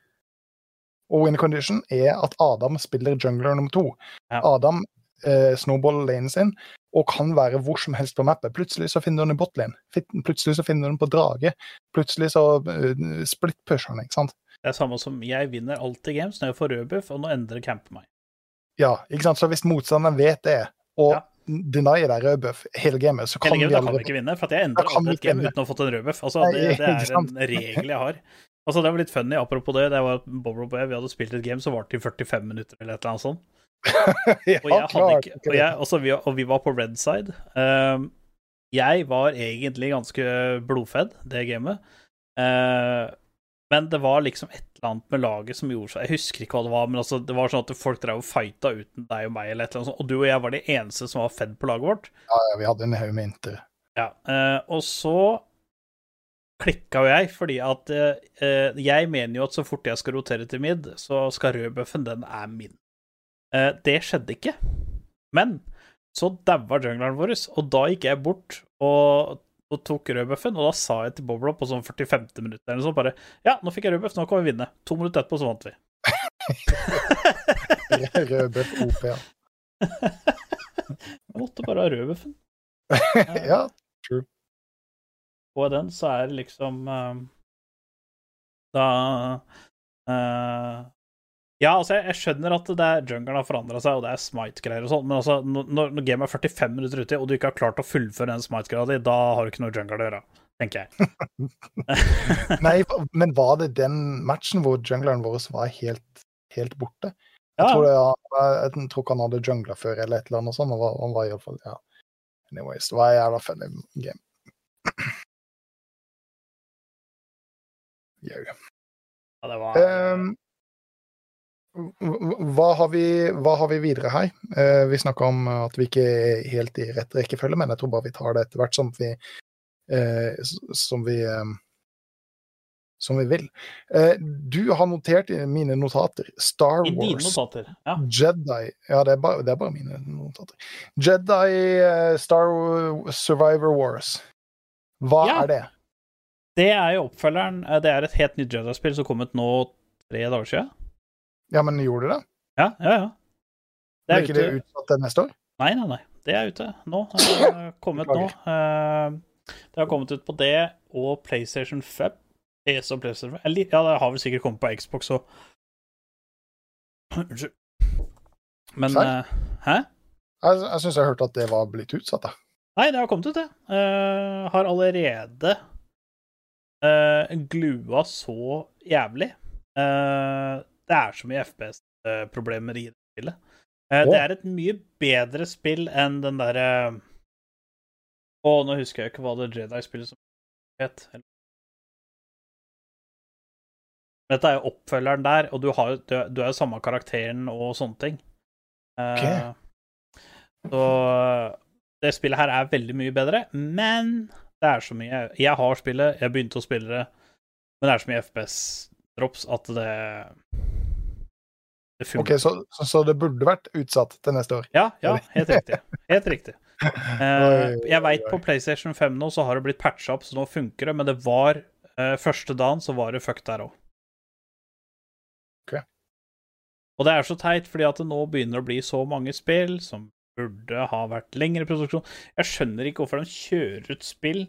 Og win condition er at Adam spiller jungler nummer to. Ja. Adam eh, snowballer lanen sin og kan være hvor som helst på mappet. Plutselig så finner du den i botlane. Plutselig så finner du den på drage. Plutselig så uh, split-pusher han, ikke sant. Det er samme som jeg vinner alltid games når jeg får rød buff, og nå endrer campen meg. Ja, ikke sant? Så hvis motstanderen vet det, og Ja. Denier deg rødbuff hele gamet, så kan Hele gamet, vi da kan vi ikke vinne, for jeg endrer alltid et game vinne. uten å ha fått en rødbuff. Altså, det, det er en regel jeg har. Altså, det var litt funny, apropos det. Det var at Bob og jeg vi hadde spilt et game som varte i 45 minutter eller et eller annet sånt. <laughs> ja, Og, jeg klart, ikke, og, jeg, også, vi, og vi var på red side. Um, jeg var egentlig ganske blodfedd det gamet. Uh, men det var liksom et eller annet med laget som gjorde seg Jeg husker ikke hva det var, men altså, det var sånn at folk drev og fighta uten deg og meg, eller et eller annet sånt. Og du og jeg var de eneste som var fedd på laget vårt. Ja, ja, vi hadde en haug med inter. Ja, eh, og så klikka jo jeg, fordi at eh, eh, jeg mener jo at så fort jeg skal rotere til mid, så skal rødbuffen, den er min. Eh, det skjedde ikke. Men så daua jungleren vår, og da gikk jeg bort og, og tok rødbuffen, og da sa jeg til Bobla på sånn 45. minutt eller sånt bare Ja, nå fikk jeg rødbuff, nå kan vi vinne. To minutter etterpå så vant vi. <laughs> rødbuff-OP, ja. <laughs> Jeg måtte bare ha rødbuffen. <laughs> ja. true. på den, så er det liksom eh, Da eh, Ja, altså, jeg, jeg skjønner at det er jungelen har forandra seg, og det er smite-greier og sånn, men altså, når, når gamet er 45 minutter ute, og du ikke har klart å fullføre den smite-greia di, da har du ikke noe jungle å gjøre, tenker jeg. <laughs> Nei, men var det den matchen hvor jungleren vår var helt, helt borte? Jeg, Ja, tror det, jeg, jeg tror ikke han hadde jungla før, eller et eller annet sånt. Han var, han var fall, ja. Anyways, det var en jævla funny game. <clears throat> Jau. ja, det var Ehm, hva- har vi, hva har vi videre her? Eh, vi snakka om at vi ikke er helt i rett rekkefølge, men jeg tror bare vi tar det etter hvert som vi, eh, som vi eh, som vi vil. Du har notert i mine notater Star I Wars notater. Ja. Jedi Ja, det er bare, det er bare mine notater. Jedi Star Survivor Wars. Hva Ja. er det? Det er jo oppfølgeren. Det er et helt nytt Jedi-spill som kom ut nå tre dager siden. Ja, men gjorde det det? Ja, ja, ja. Det er, er ikke ute. det utsatt til neste år? Nei, nei, nei. Det er ute nå. Det har <coughs> kommet nå. Eh, Det har kommet ut på det og PlayStation 5. ES og PlayStation 5. Eller, ja, det har vel sikkert kommet på Xbox og <coughs> Unnskyld. Men Serr? eh, Hæ? Jeg, jeg syns jeg hørte at det var blitt utsatt. da. Nei, det har kommet ut, det. Uh, har allerede uh, glua så jævlig. Eh, det er så mye FPS-problemer i det spillet. Uh. Det er et mye bedre spill enn den derre Å, nå husker jeg ikke hva det Jedi-spillet som het. Dette er jo oppfølgeren der, og du, har, du, du er jo samme karakteren og sånne ting. Okay. Så det spillet her er veldig mye bedre, men det er så mye Jeg har spillet, jeg begynte å spille det, men det er så mye FPS-drops at Det Ok, så, så, så det burde vært utsatt til neste år? Ja, ja, helt riktig. Helt riktig. <laughs> Eh, jeg veit på PlayStation 5 nå så har det blitt patcha opp, så nå funker det, men det var uh, Første dagen så var det fuck der òg. Ok. Og det er så teit, fordi at det nå begynner å bli så mange spill som burde ha vært lengre produksjon. Jeg skjønner ikke hvorfor de kjører ut spill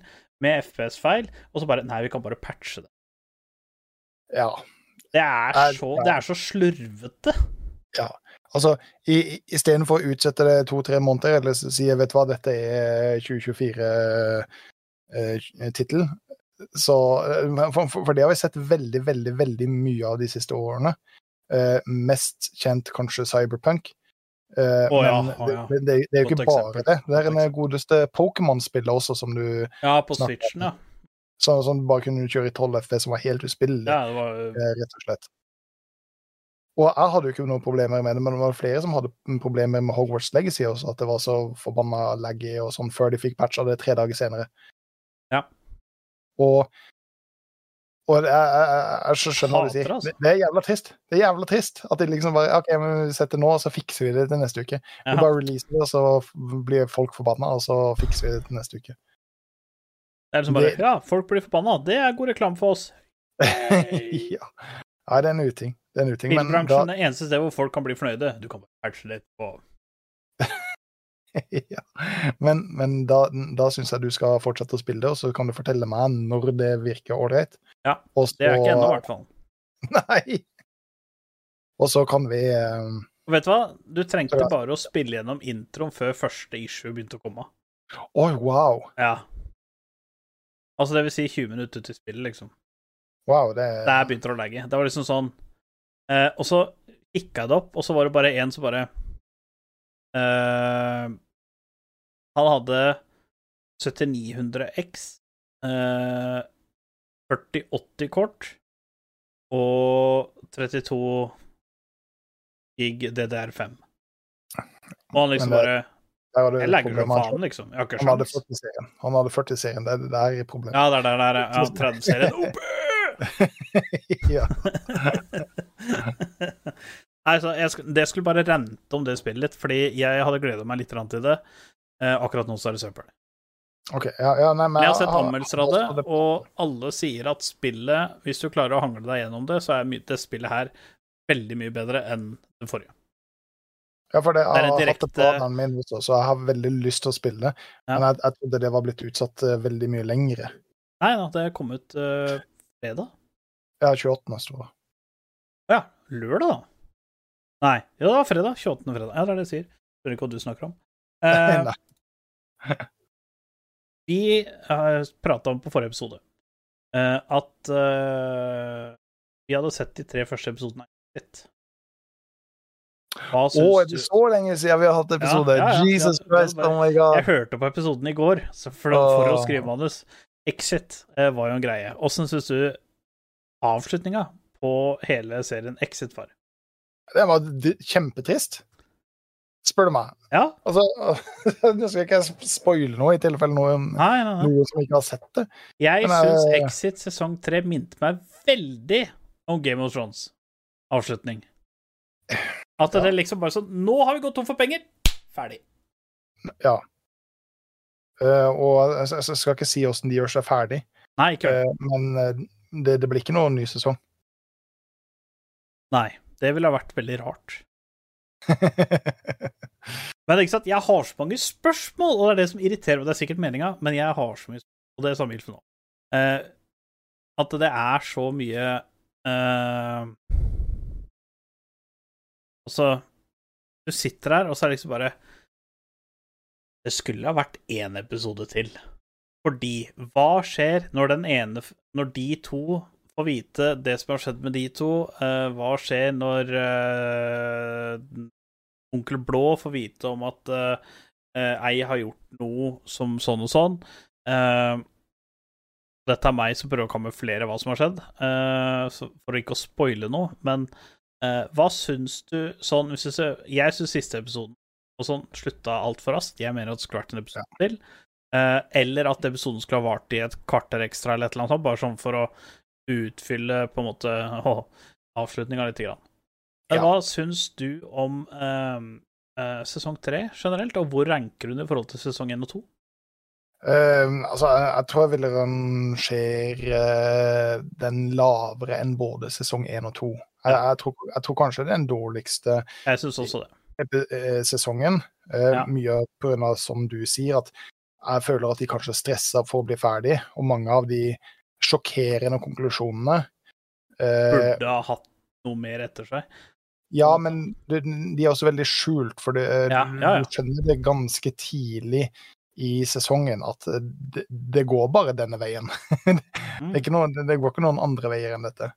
med FPS-feil, og så bare Nei, vi kan bare patche det. Ja. Det er så, ja. det er så slurvete. Altså, i- i- istedenfor å utsette det to-tre måneder, eller si vet du hva, dette er 2024-tittel, så eh, for, for for det har vi sett veldig, veldig, veldig mye av de siste årene. Eh, mest kjent kanskje Cyberpunk. Eh, Å ja, men ja. det, det, det er jo Godt ikke bare eksempel. det. Det er en godeste Pokémon-spillet også, som du Ja, på Switchen, Switchen, ja. Så, sånn du bare kunne kjøre i 12 FV, som var helt uspillelig. ja var, eh, rett og slett. Og jeg hadde jo ikke noen problemer med det, men det var flere som hadde problemer med Hogwarts Legacy også, at det var så forbanna laggy og sånn før de fikk patcha det tre dager senere. Ja. Og, og jeg, jeg, jeg, skjønner hva du sier. Altså. Det, det er jævla trist. Det er jævla trist at de liksom bare OK, men vi setter nå, og så fikser vi det til neste uke. Vi bare releaser det, og så blir folk forbanna, og så fikser vi det til neste uke. Det er liksom bare Det- Ja, folk blir forbanna. Det er god reklame for oss. <laughs> ja. Nei, det er en uting. Det er en uting. Men da, Bilbransjen er eneste sted hvor folk kan bli fornøyde. Du kan bare patche litt på <laughs> ja. Men, men da, da syns jeg du skal fortsette å spille det, og så kan du fortelle meg når det virker ålreit. Ja, Også... Det er ikke ennå, i hvert fall. <laughs> Nei. Og så kan vi eh, vet du hva? Du trengte bare å spille gjennom introen før første issue begynte å komme. Oi, wow. Ja. Altså, det vil si 20 minutter til spillet, liksom. Wow, det Der begynte det å legge. Det var liksom sånn eh, Og så kikka jeg det opp, og så var det bare én som bare eh, Han hadde 7900X, eh, 4080-kort og 32 gig DDR5. Og han liksom bare Jeg legger problemet. faen, liksom. Jeg har ikke Han hadde 40-serien. Han hadde 40-serien. Det, det er problemet. Ja, det er der, der, ja. <laughs> 30-serien. Oppe! <laughs> Ja. Nei, så jeg, det skulle bare rente om det spillet litt, fordi jeg hadde gleda meg litt til det. Eh, akkurat nå så er det søppel. Okay, Ja, ja, nei, men jeg har sett anmeldelser av det, og alle sier at spillet, hvis du klarer å hangle deg gjennom det, så er det spillet her veldig mye bedre enn det forrige. Ja, for det, jeg har hatt det på direkte- planen min også, så jeg har veldig lyst til å spille det. Ja. Men jeg, jeg trodde det var blitt utsatt eh, veldig mye lengre. Nei da, det kom ut uh, fredag. Ja, 28. står det. Ja, lørdag, da. Nei. Ja, det var fredag. 28. fredag. Ja, det er det jeg sier. Skjønner ikke hva du snakker om. <laughs> Uh, <laughs> vi uh, prata om på forrige episode uh, at uh, vi hadde sett de tre første episodene. Litt. Hva Å, syns er det så lenge siden vi har hatt episode? Ja, ja, ja. Jesus Christ, oh my god. Jeg hørte på episoden i går så for, for å skrive manus. Exit eh, var jo en greie. Åssen syns du avslutninga på hele serien Exit var? Det var kjempetrist. Spør du meg. Ja? Altså, <laughs> Nå skal ikke jeg spoile noe, i tilfelle noen, Nei, nei, nei. noen som ikke har sett det. Jeg syns eh, Exit sesong tre minte meg veldig om Game of Thrones avslutning. <laughs> At det er liksom bare sånn Nå har vi gått tom for penger! Ferdig. Ja. Uh, og jeg, jeg skal ikke si åssen de gjør seg ferdig, Nei, ikke Uh, men eh, det, det blir ikke noen ny sesong. Nei. Det ville ha vært veldig rart. <laughs> Men ikke sant, jeg har så mange spørsmål, og det er det som irriterer meg. Det er sikkert meninga, men jeg har så mye spørsmål, og det er samme Ilf nå. Uh, at det er så mye eh, så Du sitter her, og så er det liksom bare Det skulle ha vært én episode til. Fordi hva skjer når den ene Når de to får vite det som har skjedd med de to? Uh, hva skjer når uh, onkel Blå får vite om at uh, ei har gjort noe som sånn og sånn? Uh, dette er meg som prøver å kamuflere hva som har skjedd, for ikke å spoile noe. Men eh, hva syns du sånn hvis du ser, Jeg syns siste episoden og sånn slutta altfor raskt. Jeg mener at det skulle vært en episode til. Uh, eller at episoden skulle ha vart i et kvarter ekstra, eller et eller annet sånt, bare sånn for å utfylle på en måte <laughs> avslutninga litt. Grann. Men Ja. hva syns du om uh, sesong tre generelt, og hvor ranker den i forhold til sesong én og to? Eh, altså, jeg, jeg tror jeg vil rangere den lavere enn både sesong én og to. Jeg, jeg, tror, jeg tror kanskje det er den dårligste Jeg synes også det. eh, sesongen. Eh, Ja. Mye pga. som du sier, at jeg føler at de kanskje stressa for å bli ferdig, og mange av de sjokkerende konklusjonene eh, Burde ha hatt noe mer etter seg. Ja, men de, er også veldig skjult, for det, Ja, ja, ja. du skjønner det ganske tidlig i sesongen at det, det går bare denne veien. <laughs> det, Mm. noe, det går ikke noen andre veier enn dette.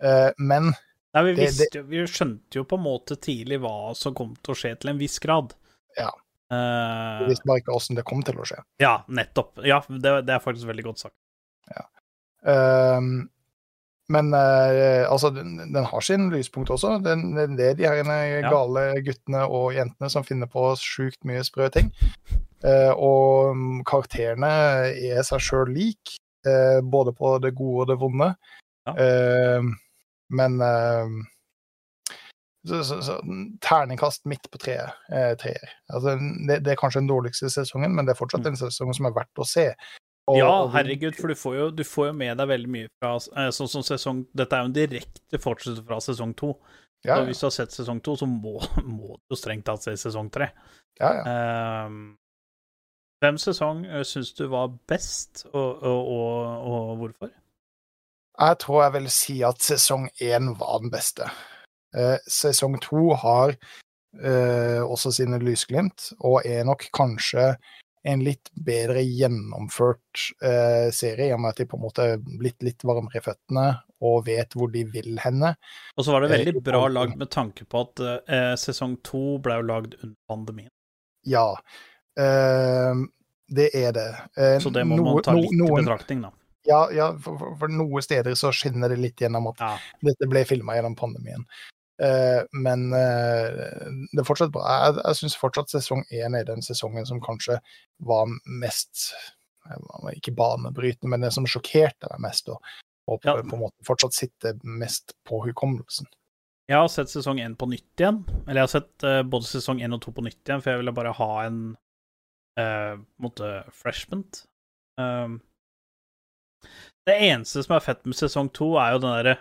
Eh, men Nei, vi, Det- det, vi skjønte jo på en måte tidlig hva som kom til å skje til en viss grad. Ja. Vi jeg visste bare ikke åssen det kom til å skje. ja, nettopp. Ja, det, det er faktisk veldig godt sagt. Ehm, men uh, altså, den, den har sin lyspunkt også. Den, den, det er de her Ja. gale guttene og jentene som finner på sjukt mye sprø ting. Uh, og karakterene er seg sjøl lik, uh, både på det gode og det vonde. Ja. Ehm, men ehm, så, så, så, terningkast midt på treet. Eh, treer. Altså, det, det er kanskje den dårligste sesongen, men det er fortsatt en sesong som er verdt å se. Og- ja, herregud, for du får, jo, du får jo med deg veldig mye fra eh, Sånn som sesong Dette er jo en direkte fortsettelse fra sesong to. Ja, Så hvis du har sett sesong to, så må, <laughs> må du jo strengt tatt se sesong tre. ja, ja. Ehm, hvem sesong syns du var best, og, og, og hvorfor? Jeg tror jeg vil si at sesong én var den beste. Eh, sesong to har eh, også sine lysglimt, og er nok kanskje en litt bedre gjennomført eh, serie, i og med at de på en måte er blitt litt varmere i føttene og vet hvor de vil henne. Og så var det Eh, veldig bra lagd med tanke på at eh, sesong to ble jo lagd under pandemien. Ja, eh, det er det. Eh, Så det må noe- man ta no- litt i betraktning, da. Ja, ja for, for, for noen steder så skinner det litt gjennom at Ja. dette ble filma gjennom pandemien. Uh, men uh, det er fortsatt bra. Jeg, jeg syns fortsatt sesong én er den sesongen som kanskje var mest eh, var Ikke banebrytende, men det som sjokkerte meg mest, og, og på, Ja. på en måte fortsatt sitter mest på hukommelsen. Jeg har sett sesong én på nytt igjen. Eller jeg har sett uh, både sesong én og to på nytt igjen, for jeg ville bare ha en uh, måte freshment. Um, det eneste som er fett med sesong to, er jo den derre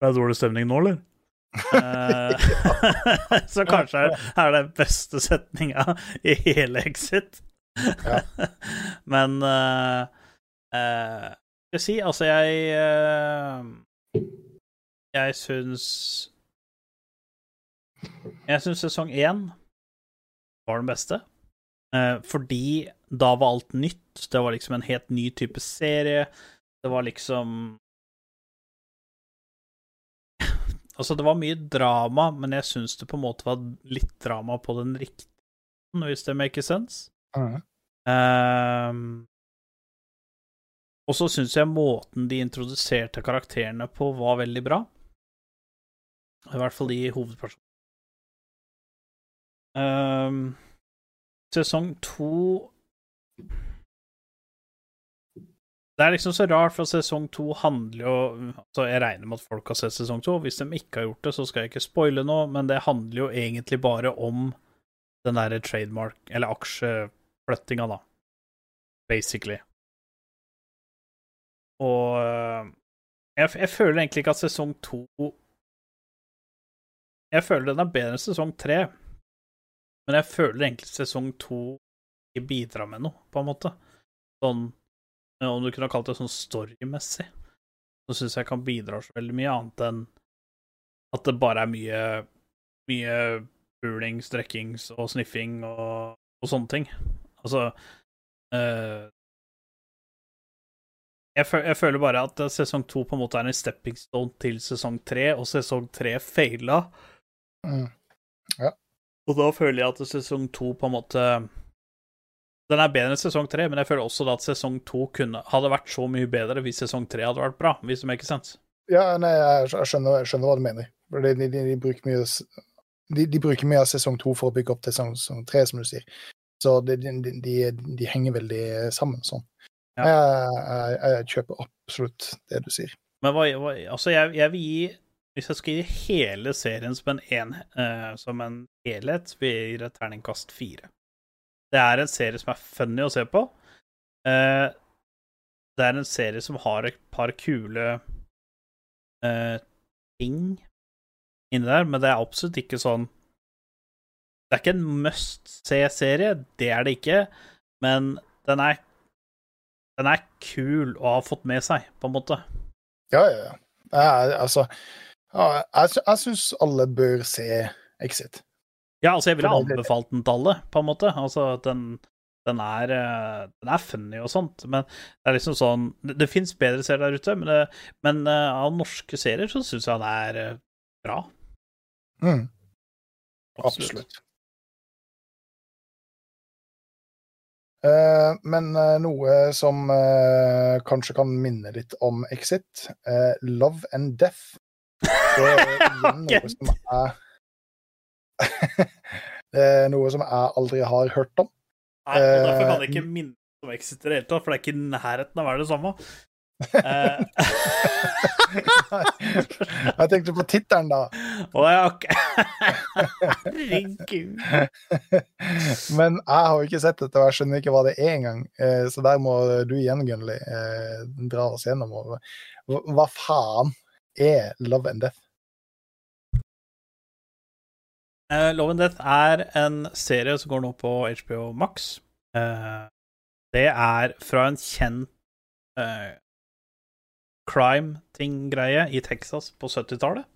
Det er dårlig stemning nå, eller? Eh, <laughs> <laughs> så kanskje er, er det beste setninga i hele Exit. Ja. <laughs> Men uh, Skal jeg si, altså, jeg uh, Jeg syns Jeg syns sesong én var den beste. uh, fordi da var alt nytt. Det var liksom en helt ny type serie. Det var liksom Altså, det var mye drama, men jeg syns det på en måte var litt drama på den riktige hvis det makes sense. Mhm. Um, og så syns jeg måten de introduserte karakterene på, var veldig bra. I hvert fall de hovedpersonene. Um, sesong to Det er liksom så rart, for sesong to handler jo altså Jeg regner med at folk har sett sesong to. Hvis de ikke har gjort det, så skal jeg ikke spoile noe, men det handler jo egentlig bare om den derre trademark, eller aksjeflyttinga, da. Basically. Og øh, jeg, jeg føler egentlig ikke at sesong to Jeg føler den er bedre enn sesong tre, men jeg føler egentlig sesong to ikke bidra med noe, på en måte. Sånn om du kunne kalt det sånn storymessig, så syns jeg kan bidra så veldig mye annet enn at det bare er mye mye bulings, strekkings og sniffing og, og sånne ting. Altså øh, jeg, føl jeg, føler bare at sesong to på en måte er en stepping stone til sesong tre, og sesong tre feila. Mm. Ja. Og da føler jeg at sesong to på en måte Den er bedre enn sesong tre, men jeg føler også at sesong to hadde vært så mye bedre hvis sesong tre hadde vært bra, hvis det maker sense. Ja, nei, jeg skjønner, jeg skjønner hva du mener. De, de, de, bruker mye, de, de, bruker mye av sesong to for å bygge opp til sesong tre, som du sier. Så de, henger veldig sammen sånn. Ja. Jeg, jeg, jeg, kjøper absolutt det du sier. Men hva, hva Altså, jeg, jeg, vil gi Hvis jeg skal gi hele serien som en, en uh, som en helhet, vil jeg gi det terningkast fire. Det er en serie som er funny å se på. Uh, det er en serie som har et par kule uh, ting inni der, men det er absolutt ikke sånn Det er ikke en must se-serie, det er det ikke, men den er Den er kul å ha fått med seg, på en måte. Ja, ja, ja. Jeg, altså Jeg, jeg syns alle bør se Exit. Ja, altså, jeg ville anbefalt den til alle, på en måte. Altså, den, den er, den er funny og sånt, men det er liksom sånn Det, det fins bedre serier der ute, men, det, men uh, av norske serier så syns jeg det er bra. Mm. Absolutt. Absolutt. Uh, men uh, noe som uh, kanskje kan minne litt om Exit, Love and Death. Det er <laughs> igjen noe som er <laughs> Det er noe som jeg aldri har hørt om. Nei, og Derfor kan det ikke minne om Exit i det hele tatt, for det er ikke i nærheten av å være det samme. Eh. <laughs> jeg tenkte på tittelen, da. <laughs> Å ja, ok. Herregud. Men jeg har jo ikke sett dette, og jeg skjønner ikke hva det er engang. Eh, så der må du igjen, Gunnli, eh, dra oss gjennom. Hva faen er Love and Death? Love and Death er en serie som går nå på HBO Max. det er fra en kjent crime-ting-greie i Texas på 70-tallet.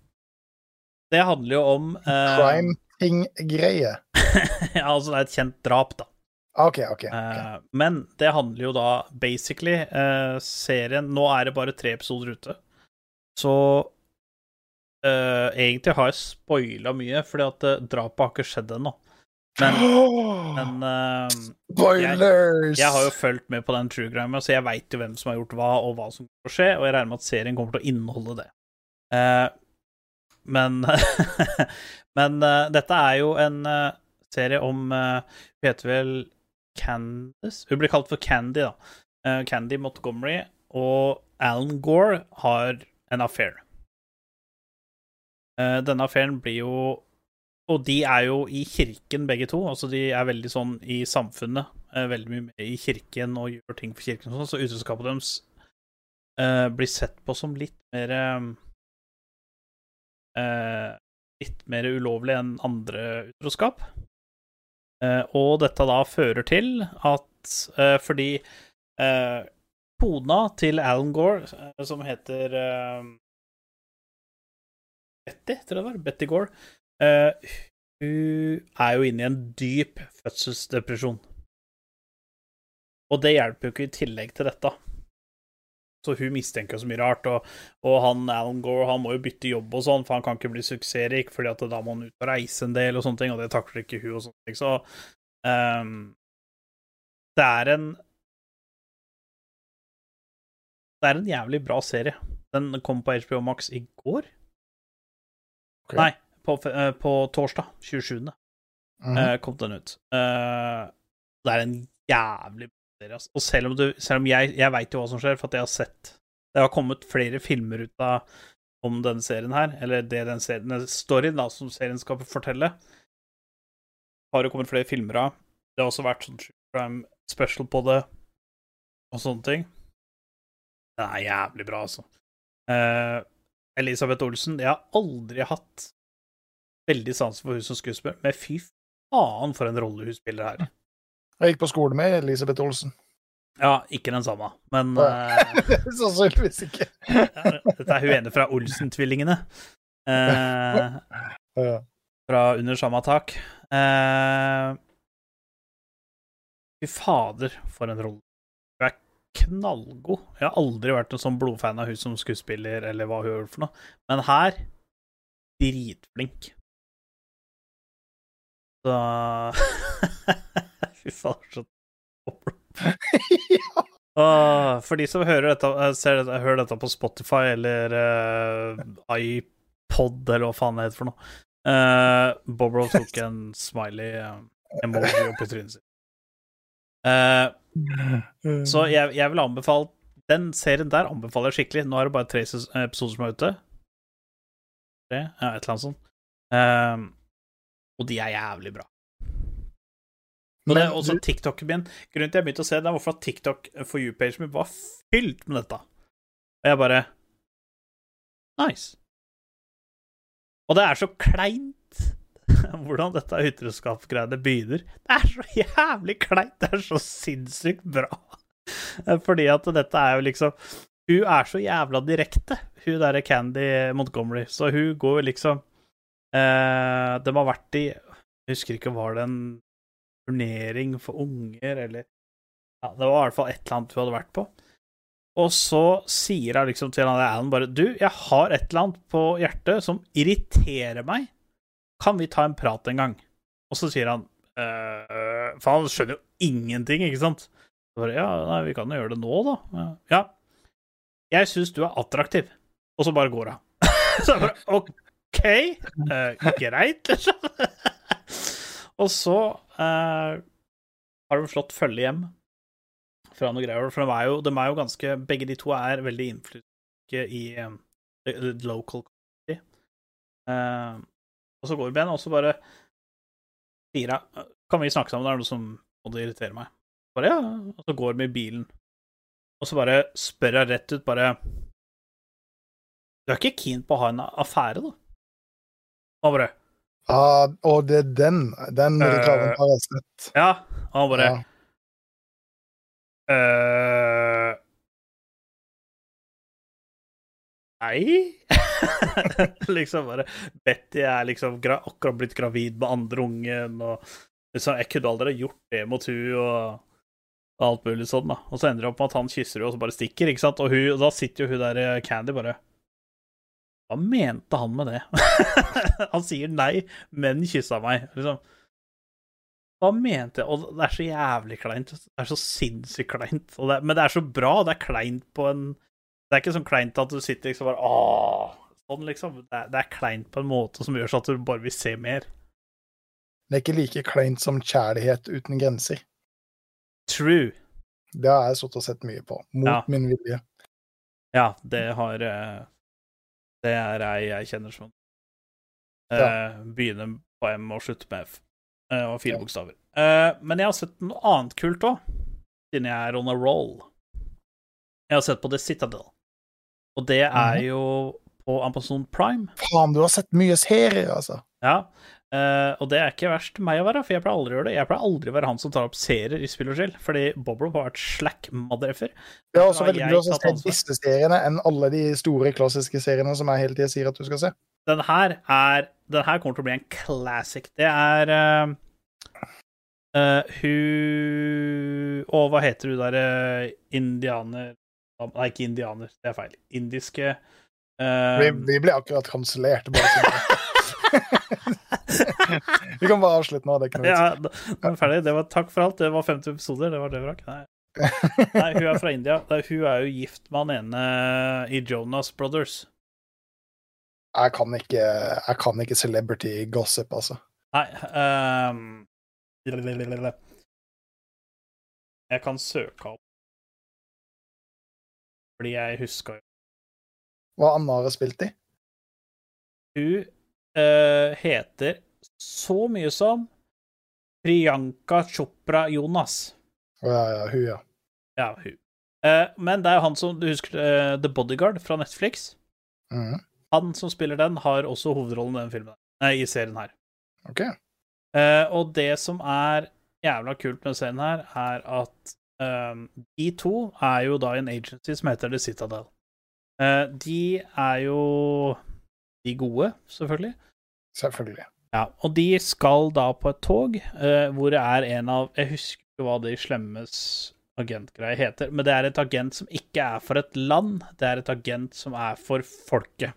Det handler jo om Crime-ting-greie? <laughs> ja, altså det er et kjent drap, da. OK, OK. okay. Men det handler jo da basically Serien Nå er det bare tre episoder ute, så eh, egentlig har jeg spoila mye, fordi at uh, drapet har ikke skjedd ennå. Men, men uh, Spoilers! Jeg, jeg, har jo fulgt med på den true crime, så jeg veit jo hvem som har gjort hva, og hva som kommer til å skje, og jeg regner med at serien kommer til å inneholde det. Uh, men <laughs> Men uh, dette er jo en serie om Hun heter vel Candice? Hun blir kalt for Candy, da. Candy Montgomery og Alan Gore har en affair. Denne affæren blir jo og de er jo i kirken, begge to. Altså, de er veldig sånn i samfunnet. Veldig mye med i kirken og gjør ting for kirken og sånn. Så utroskapet deres uh, blir sett på som litt mer Litt mer ulovlig enn andre utroskap. Og dette da fører til at Fordi kona til Alan Gore, som heter Betty, tror jeg det var, Betty Gore Uh, hun er jo inne i en dyp fødselsdepresjon. Og det hjelper jo ikke i tillegg til dette. Så hun mistenker så mye rart, og, og han Alan Gore han må jo bytte jobb og sånn, for han kan ikke bli suksessrik, fordi at da må han ut og reise en del og sånne ting, og det takler ikke hun og sånne ting. Så um, det er en Det er en jævlig bra serie. Den kom på HBO Max i går. Ok. Nei, på, eh, på torsdag, 27. Mhm. eh, kom den ut. Eh, det er en jævlig serie, altså. Og selv om, du, selv om jeg, jeg veit jo hva som skjer, for at jeg har sett Det har kommet flere filmer ut av om denne serien her, eller det den serien, den storyen da, som serien skal fortelle, har det kommet flere filmer av. Det har også vært sånn crime special på det, og sånne ting. Den er jævlig bra, altså. Eh, Elisabeth Olsen Jeg har aldri hatt veldig sans for hun som skuespiller, men fy faen for en rolle hun spiller her. <laughs> Jeg gikk på skole med Elisabeth Olsen. Ja, ikke den samme, men eh, <laughs> Sannsynligvis ikke. Dette er hun ene fra Olsen-tvillingene. Eh, <laughs> fra Under samme tak. Eh, fy fader, for en rolle. Knallgod. Jeg har aldri vært en sånn blodfan av hun som skuespiller, eller hva hun gjør for noe, men her dritflink. Så <laughs> Fy faen, så <laughs> Åh, for de som hører dette, eh, ser hører dette på Spotify eller uh, iPod, eller hva faen det heter for noe uh, Bobro tok en smiley uh, emoji opp i trynet sitt. Eh, så jeg, jeg vil anbefale Den serien der anbefaler jeg skikkelig. Nå er det bare tre episoder som er ute. Tre? Ja, et eller annet sånt. Um, og de er jævlig bra. Og det er også TikToken min. Grunnen til jeg begynte å se det, var hvorfor TikTok for you-pagen min var fylt med dette. Og jeg bare Nice. Og det er så kleint <laughs> hvordan dette ytreskapsgreiene begynner. Det er så jævlig kleint. Det er så sinnssykt bra. <laughs> Fordi at dette er jo liksom Hun er så jævla direkte, hun derre Candy Montgomery. Så hun går liksom eh, De har vært i Jeg husker ikke, var det en turnering for unger, eller Ja, det var i hvert fall et eller annet hun hadde vært på. Og så sier hun liksom til Alan bare Du, jeg har et eller annet på hjertet som irriterer meg. Kan vi ta en prat en gang? Og så sier han «Øh», For han skjønner jo ingenting, ikke sant? Bare, ja, nei, vi kan jo gjøre det nå, da. Ja. Jeg syns du er attraktiv. Og så bare går hun. <laughs> så jeg bare OK, eh, greit, liksom. <laughs> og så eh, har de slått følge hjem fra noe greier. For de er jo, de er jo ganske Begge de to er veldig innflytelsesrike i um, the- the local community. Eh, og så går igjen, og så bare sier jeg Kan vi snakke sammen? Det er noe som måtte irritere meg. Bare ja. Og så går vi i bilen, og så bare spør jeg rett ut, bare Du er ikke keen på å ha en affære, da? Og han bare Ah, og det er den. Den Eh, reklamen har jeg sett. Ja. Og han bare Ja. «Øh, Nei? <laughs> liksom bare Betty er liksom akkurat blitt gravid med andre ungen, og liksom, jeg kunne aldri gjort det mot hun og, alt mulig sånn, da. Og så ender det opp med at han kysser henne og så bare stikker, ikke sant, og, hun, og da sitter jo hun der eh, Candy bare Hva mente han med det? <laughs> han sier nei, men kyssa meg, liksom. Hva mente jeg? Og det er så jævlig kleint. Det er så sinnssykt kleint. Det, men det er så bra. Det er kleint på en Det er ikke sånn kleint at du sitter liksom bare Åh! Sånn, liksom. Det er, det er kleint på en måte som gjør sånn at du bare vil se mer. Det er ikke like kleint som kjærlighet uten grenser. True. Det har jeg sittet og sett mye på. Mot Ja. min vilje. Ja, det har eh, Det er ei jeg kjenner som eh, Ja. Begynner på M og slutter med F. eh, og fire Ja. bokstaver. Eh, men jeg har sett noe annet kult òg, siden jeg er on a roll. Jeg har sett på The Citadel. Og det er Mhm. jo på Amazon Prime. Faen, du har sett mye serier, altså. Ja. uh, og det er ikke verst meg å være, for jeg pleier aldri å gjøre det. Jeg pleier aldri å være han som tar opp serier i spill og skill, fordi Bobro har vært slack mothereffer. Det er også veldig bra å se disse seriene enn alle de store klassiske seriene som jeg hele tida sier at du skal se. den her er Den her kommer til å bli en classic. Det er uh, uh, Hun Å, hva heter hun derre indianer Nei, ikke indianer, det er feil. Indiske uh, vi, vi, ble akkurat kansellert. <laughs> vi kan bare avslutte nå. Det er Ja, da er ferdig. Det var takk for alt. Det var 50 episoder. Det var det vi rakk. Nei. <laughs> Nei, hun er fra India. Hun er jo gift med han ene i Jonas Brothers. Jeg kan ikke, jeg kan ikke celebrity gossip, altså. Nei um, Jeg kan søke opp Fordi jeg huska jo Hva Amara har spilt i? Hun uh, heter så mye som Priyanka Chopra Jonas. Ja, ja, hun, ja. Ja, hun. Uh, men det er jo han som Du husker uh, The Bodyguard fra Netflix? Mm. Han som spiller den, har også hovedrollen i den filmen, nei, i serien her. Ok. Uh, og det som er jævla kult med serien her, er at um, de to er jo da en agency som heter The Citadel. Uh, de er jo de gode, selvfølgelig. Selvfølgelig. Ja, og de skal da på et tog uh, hvor det er en av Jeg husker ikke hva de slemmes agentgreie heter, men det er et agent som ikke er for et land, det er et agent som er for folket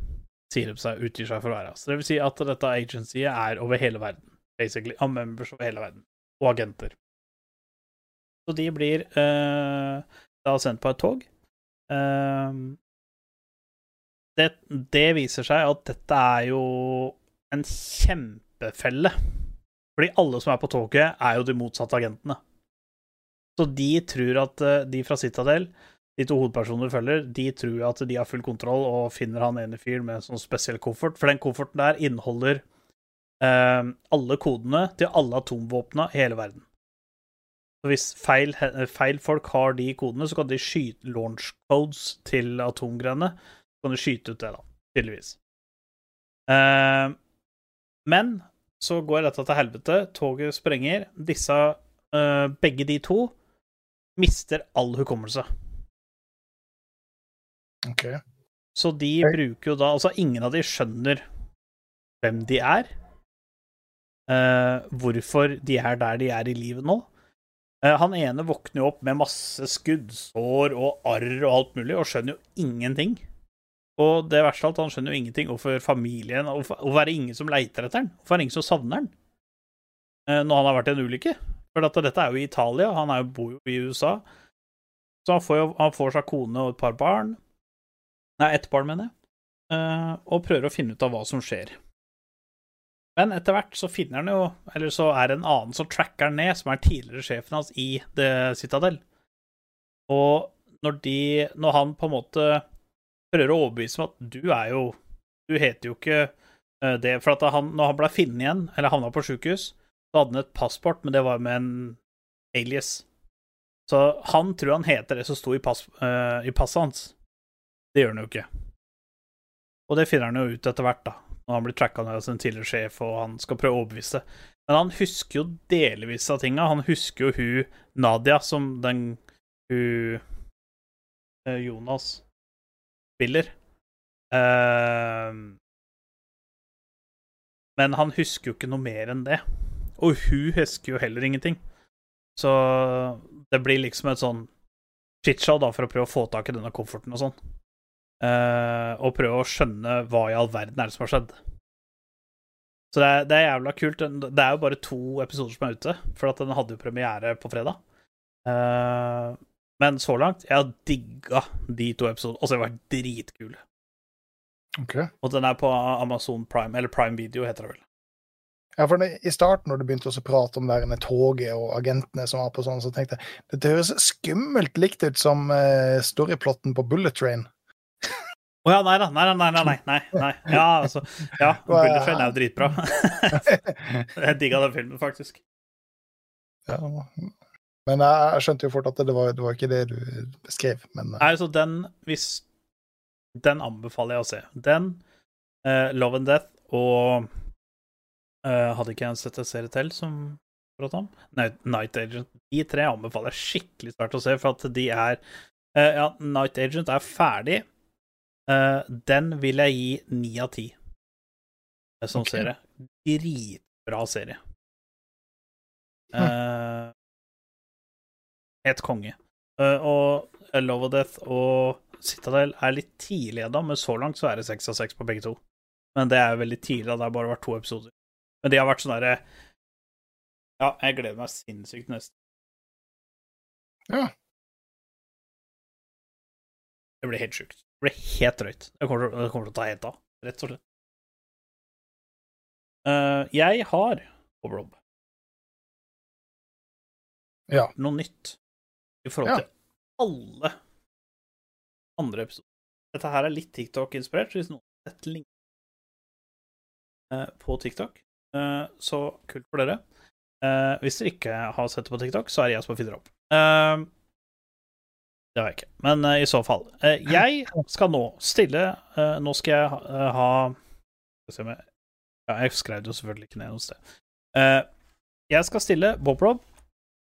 sier de seg, utgir seg for å være. Så det vil si at dette agencyet er over hele verden, basically. Av members over hele verden. Og agenter. Så de blir uh, da sendt på et tog. Uh, det, det, viser seg at dette er jo en kjempefelle. Fordi alle som er på toget, er jo de motsatte agentene. Så de tror at uh, de fra Citadel de to hovedpersonene følger, de tror at de har full kontroll og finner han ene fyren med en sånn spesiell koffert. For den kofferten der inneholder eh, alle kodene til alle atomvåpna i hele verden. Så hvis feil, feil, folk har de kodene, så kan de skyte launch codes til atomgreiene. Så kan de skyte ut det, da. Tydeligvis. Uh, men så går dette til helvete. Toget sprenger. Disse, uh, begge de to, mister all hukommelse. Okay. Så de bruker jo da Altså, ingen av de skjønner hvem de er. Uh, hvorfor de er der de er i livet nå. Uh, han ene våkner jo opp med masse skuddsår og arr og alt mulig, og skjønner jo ingenting. Og det verste av alt, han skjønner jo ingenting hvorfor familien Hvorfor er det ingen som leiter etter han? Hvorfor er det ingen som savner han? Uh, når han har vært i en ulykke? For dette er jo i Italia, han jo, bor jo i USA. Så han får jo han får seg kone og et par barn. Nei, ett barn, mener jeg. Uh, og prøver å finne ut av hva som skjer. Men etter hvert så finner han jo Eller så er det en annen som tracker han ned, som er tidligere sjefen hans i The Citadel. Og når de Når han på en måte prøver å overbevise meg at du er jo Du heter jo ikke uh, det For at han, når han ble funnet igjen, eller havna på sjukehus, så hadde han et passport, men det var med en alias. Så han tror han heter det som sto i, pass, uh, i passet hans. Det gjør han jo ikke. Og det finner han jo ut etter hvert, da, når han blir tracka ned av sin tidligere sjef, og han skal prøve å overbevise. Men han husker jo delvis av tinga. Han husker jo hun Nadia, som den hun eh, Jonas spiller. Uh, men han husker jo ikke noe mer enn det. Og hun husker jo heller ingenting. Så det blir liksom et sånn shitshow da, for å prøve å få tak i denne kofferten og sånn. Uh, og prøve å skjønne hva i all verden er det som har skjedd. Så det er, det er, jævla kult. Det er jo bare to episoder som er ute, for at den hadde jo premiere på fredag. Uh, men så langt Jeg har digga de to episodene. Altså, de vært dritkule. Okay. Og den er på Amazon Prime, eller Prime Video, heter det vel. Ja, for det, I starten, når du begynte å prate om der toget og agentene som var på sånn, så tenkte jeg dette høres skummelt likt ut som uh, storyplotten på Bullet Train. Å ja, nei da. Nei, nei, nei. nei, nei. Ja, altså. Ja, Bullet Train er jo dritbra. <laughs> jeg digga den filmen, faktisk. Ja, men jeg, skjønte jo fort at det var, det var ikke det du beskrev, men Nei, altså, den Hvis Den anbefaler jeg å se. Den, uh, Love and Death og uh, Hadde ikke jeg sett en serie til som prata om? Night Agent. De tre anbefaler jeg skikkelig sterkt å se, for at de er uh, Ja, Night Agent er ferdig. Uh, den vil jeg gi ni av ti. eh, som okay. serie. Dritbra serie. Hm. Eh, Helt konge. Eh, og Love of Death og Citadel er litt tidlig ennå, men så langt så er det seks av seks på begge to. Men det er veldig tidlig, det har bare vært to episoder. Men de har vært sånn derre Ja, jeg gleder meg sinnssykt nesten. neste. Ja. Det blir helt sjukt. Det blir helt drøyt. Det kommer, til- det kommer til å ta helt av, rett og slett. Uh, jeg har Bob Rob. Ja. Noe nytt i forhold Ja. til alle andre episoder. Dette her er litt TikTok-inspirert, så hvis noen har sett link eh, på TikTok, uh, så kult for dere. Uh, hvis dere ikke har sett det på TikTok, så er det jeg som finner det opp. Det har jeg ikke, men uh, i så fall. Uh, jeg skal nå stille uh, Nå skal jeg ha, Skal vi se Ja, jeg skrev det jo selvfølgelig ikke ned noe sted. Jeg skal stille Bobrov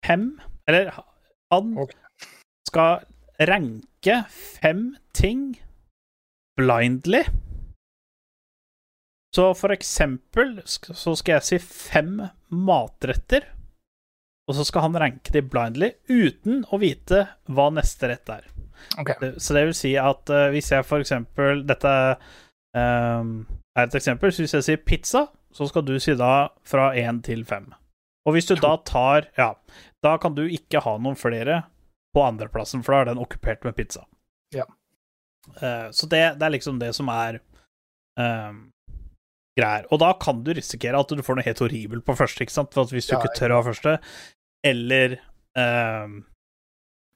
fem Eller han okay. skal ranke fem ting blindly. Så for eksempel så skal jeg si fem matretter, og så skal han ranke de blindly uten å vite hva neste rett er. Okay. Så det vil si at uh, hvis jeg for eksempel Dette ehm, er et eksempel. Så hvis jeg sier pizza, så skal du si da fra én til fem. Og hvis du da tar Ja, da kan du ikke ha noen flere på andreplassen, for da er den okkupert med pizza. Ja. Uh, så det, det er liksom det som er ehm, greier. Og da kan du risikere at du får noe helt horribelt på første, ikke sant? For hvis du Ja, ikke tør å ha første, eller um...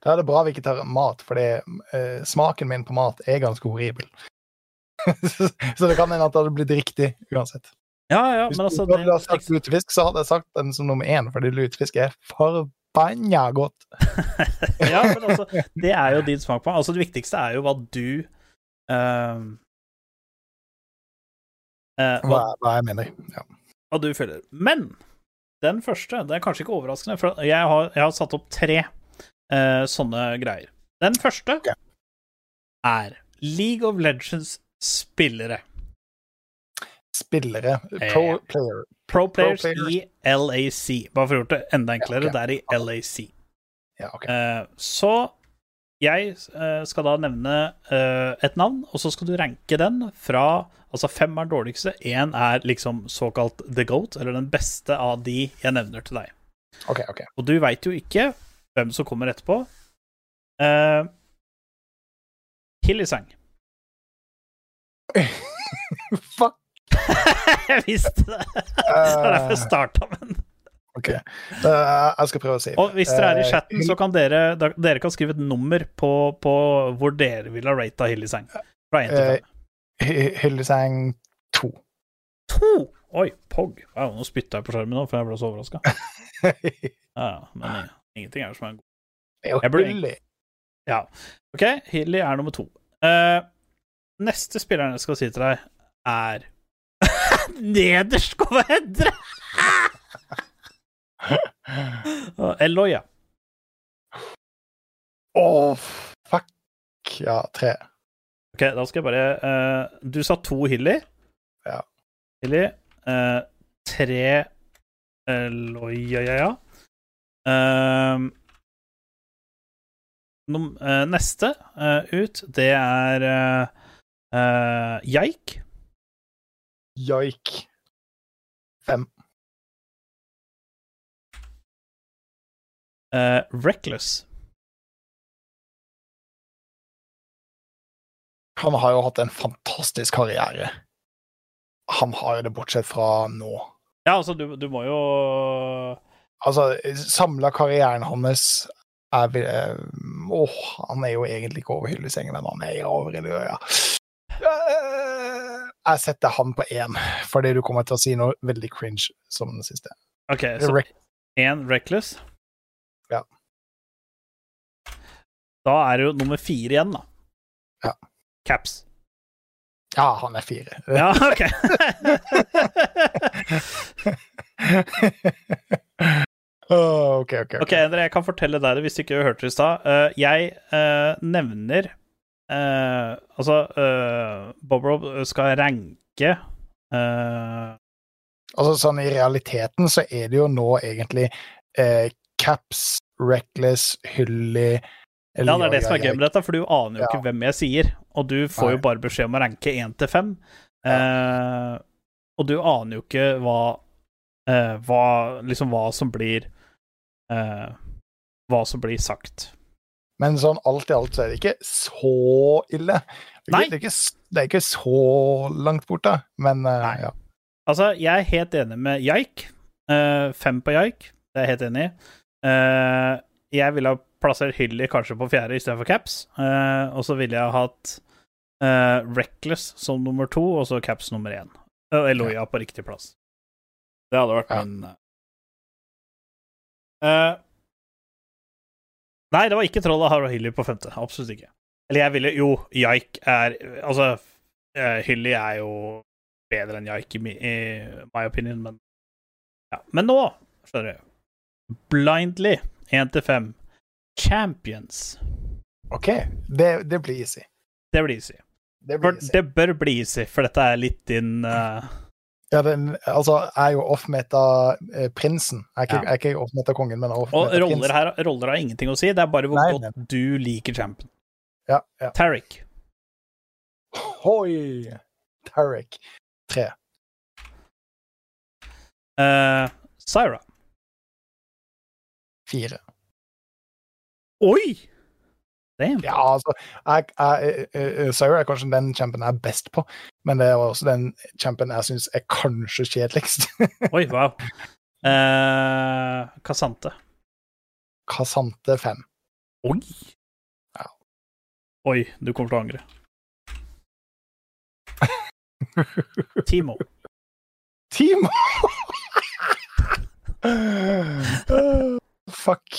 Da er det bra vi ikke tar mat, for uh, smaken min på mat er ganske horribel. <laughs> så det kan hende at det hadde blitt riktig uansett. Ja, ja, Hvis men altså du hadde sagt lutefisk, så hadde jeg sagt den som nummer én, fordi lutefisk er forbanna godt. <laughs> ja, men altså, det er jo din smak på Altså, det viktigste er jo hva du uh, Hva, hva, hva jeg mener. Ja. hva du føler. Men den første, det er kanskje ikke overraskende, for jeg har, jeg har satt opp tre uh, sånne greier. Den første okay. er League of Legends spillere. Spillere. Eh. Pro player. Pro players players. i LAC. Bare for å gjøre det enda enklere, Ja, okay. det er i LAC. Ja, okay. uh, så jeg eh, skal da nevne eh, et navn, og så skal du ranke den fra Altså fem er dårligste, én er liksom såkalt the goat, eller den beste av de jeg nevner til deg. ok, ok. Og du veit jo ikke hvem som kommer etterpå. Uh, Hillisang. <laughs> Fuck. <laughs> jeg visste det! Det var derfor jeg starta med den. OK. Jeg skal prøve å si Og hvis dere er i Eh, chatten, så kan dere, dere kan skrive et nummer på, på hvor dere vil ha rata Hillisang. Fra 1 til 5. Hy- Hyllesang 2. To! Oi, Pog. Wow, nå spytta jeg på skjermen nå, for jeg ble så overraska. <laughs> Ja, men ingenting er som er god. er jo Hilly. Ja. OK, Hilly er nummer to. Uh, neste spilleren jeg skal si til deg, er <laughs> Nederst kommer Endre! Eloya. Å, fuck. Ja, tre. OK, da skal jeg bare uh, Du sa to Hilly. Ja. Hilly. Uh, tre Eloya, ja, ja. Uh, num, uh, neste uh, ut, det er uh, Jeik Joik. Fem. Eh, Reckless. Han har jo hatt en fantastisk karriere. Han har jo det bortsett fra nå. Ja, altså, du, du må jo Altså, samla karrieren hans er Åh, oh, han er jo egentlig ikke over hyllesengen, men han er over Eløya. Eh, Jeg setter han på én, fordi du kommer til å si noe veldig cringe som den siste. OK, så én Reckless. Ja. Da er det jo nummer fire igjen, da. Ja. Caps. Ja, han er fire. <laughs> Ja, OK. <laughs> Åh, OK, OK. OK, Endre, jeg kan fortelle deg det hvis du ikke hørte det i stad. Eh, jeg uh, nevner uh, Altså, uh, Bob Rob skal ranke Altså sånn I realiteten så er det jo nå egentlig Caps, Reckless, Hylly ja, det er det som er gøy med dette, for du aner jo Ja. ikke hvem jeg sier. Og du får jo bare beskjed om å ranke én til fem. Eh, og du aner jo ikke hva eh, Hva Liksom hva som blir eh, Hva som blir sagt. Men sånn alt i alt så er det ikke så ille. Det er Nei. det er ikke, det er ikke så langt borte, men eh, Nei. ja. Altså, jeg er helt enig med Jaik. Eh, fem på Jaik, det er jeg helt enig i. Eh, jeg ville ha plassert Hylly kanskje på fjerde istedenfor Caps. Uh, og så ville jeg ha hatt uh, Reckless som nummer to, og så Caps nummer én. Og Eloya på riktig plass. Det hadde vært min eh. Eh, Nei, det var ikke Troll av Har og Hylly på femte. Absolutt ikke. Eller jeg ville Jo, Jaik er Altså, Hylly er jo bedre enn Jaik i, i my opinion, men Ja. Men nå, skjønner du Blindly, 1 til 5. Champions. OK, det, det blir easy. Det blir easy. Det blir easy. det bør bli easy, for dette er litt din uh... Ja, den altså, er jo off-meta-prinsen. Er ikke, Ja. er ikke off-meta-kongen, men Og off-meta-prinsen. roller her roller har ingenting å si, det er bare hvor Nei, godt du liker champion. Ja, ja. Tariq. Hoi! Tariq. Tre. Uh, Syra. Fire. Oi! Damn. Ja, altså jeg, jeg, eh, eh, er kanskje den champion jeg er best på, men det er også den champion jeg syns er kanskje kjedeligst. <laughs> Oi, wow. Uh, Kasante. Kasante 5. Oi! Ja. Oi, du kommer til å angre. <laughs> Timo. Timo! <laughs> Fuck.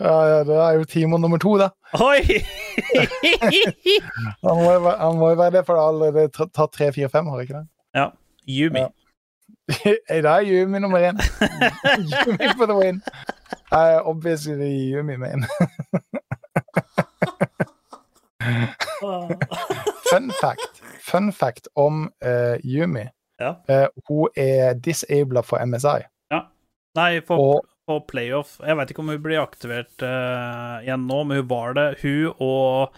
Ja, ja, det er jo Timo nummer to, da. Oi! <laughs> Han må jo være, han må jo være det, for det har allerede tatt tre, fire, fem, har det ikke det? ja. Yumi. Ja. <laughs> Da <laughs> er Yumi nummer én. Yumi for the win. Uh, obviously Yumi main. Fun fact, Fun fact om uh, Yumi. Ja. Uh, hun er disabla for MSI. Ja. Nei, for, Og for playoff Jeg vet ikke om hun blir aktivert uh, igjen nå, men hun var det. Hun og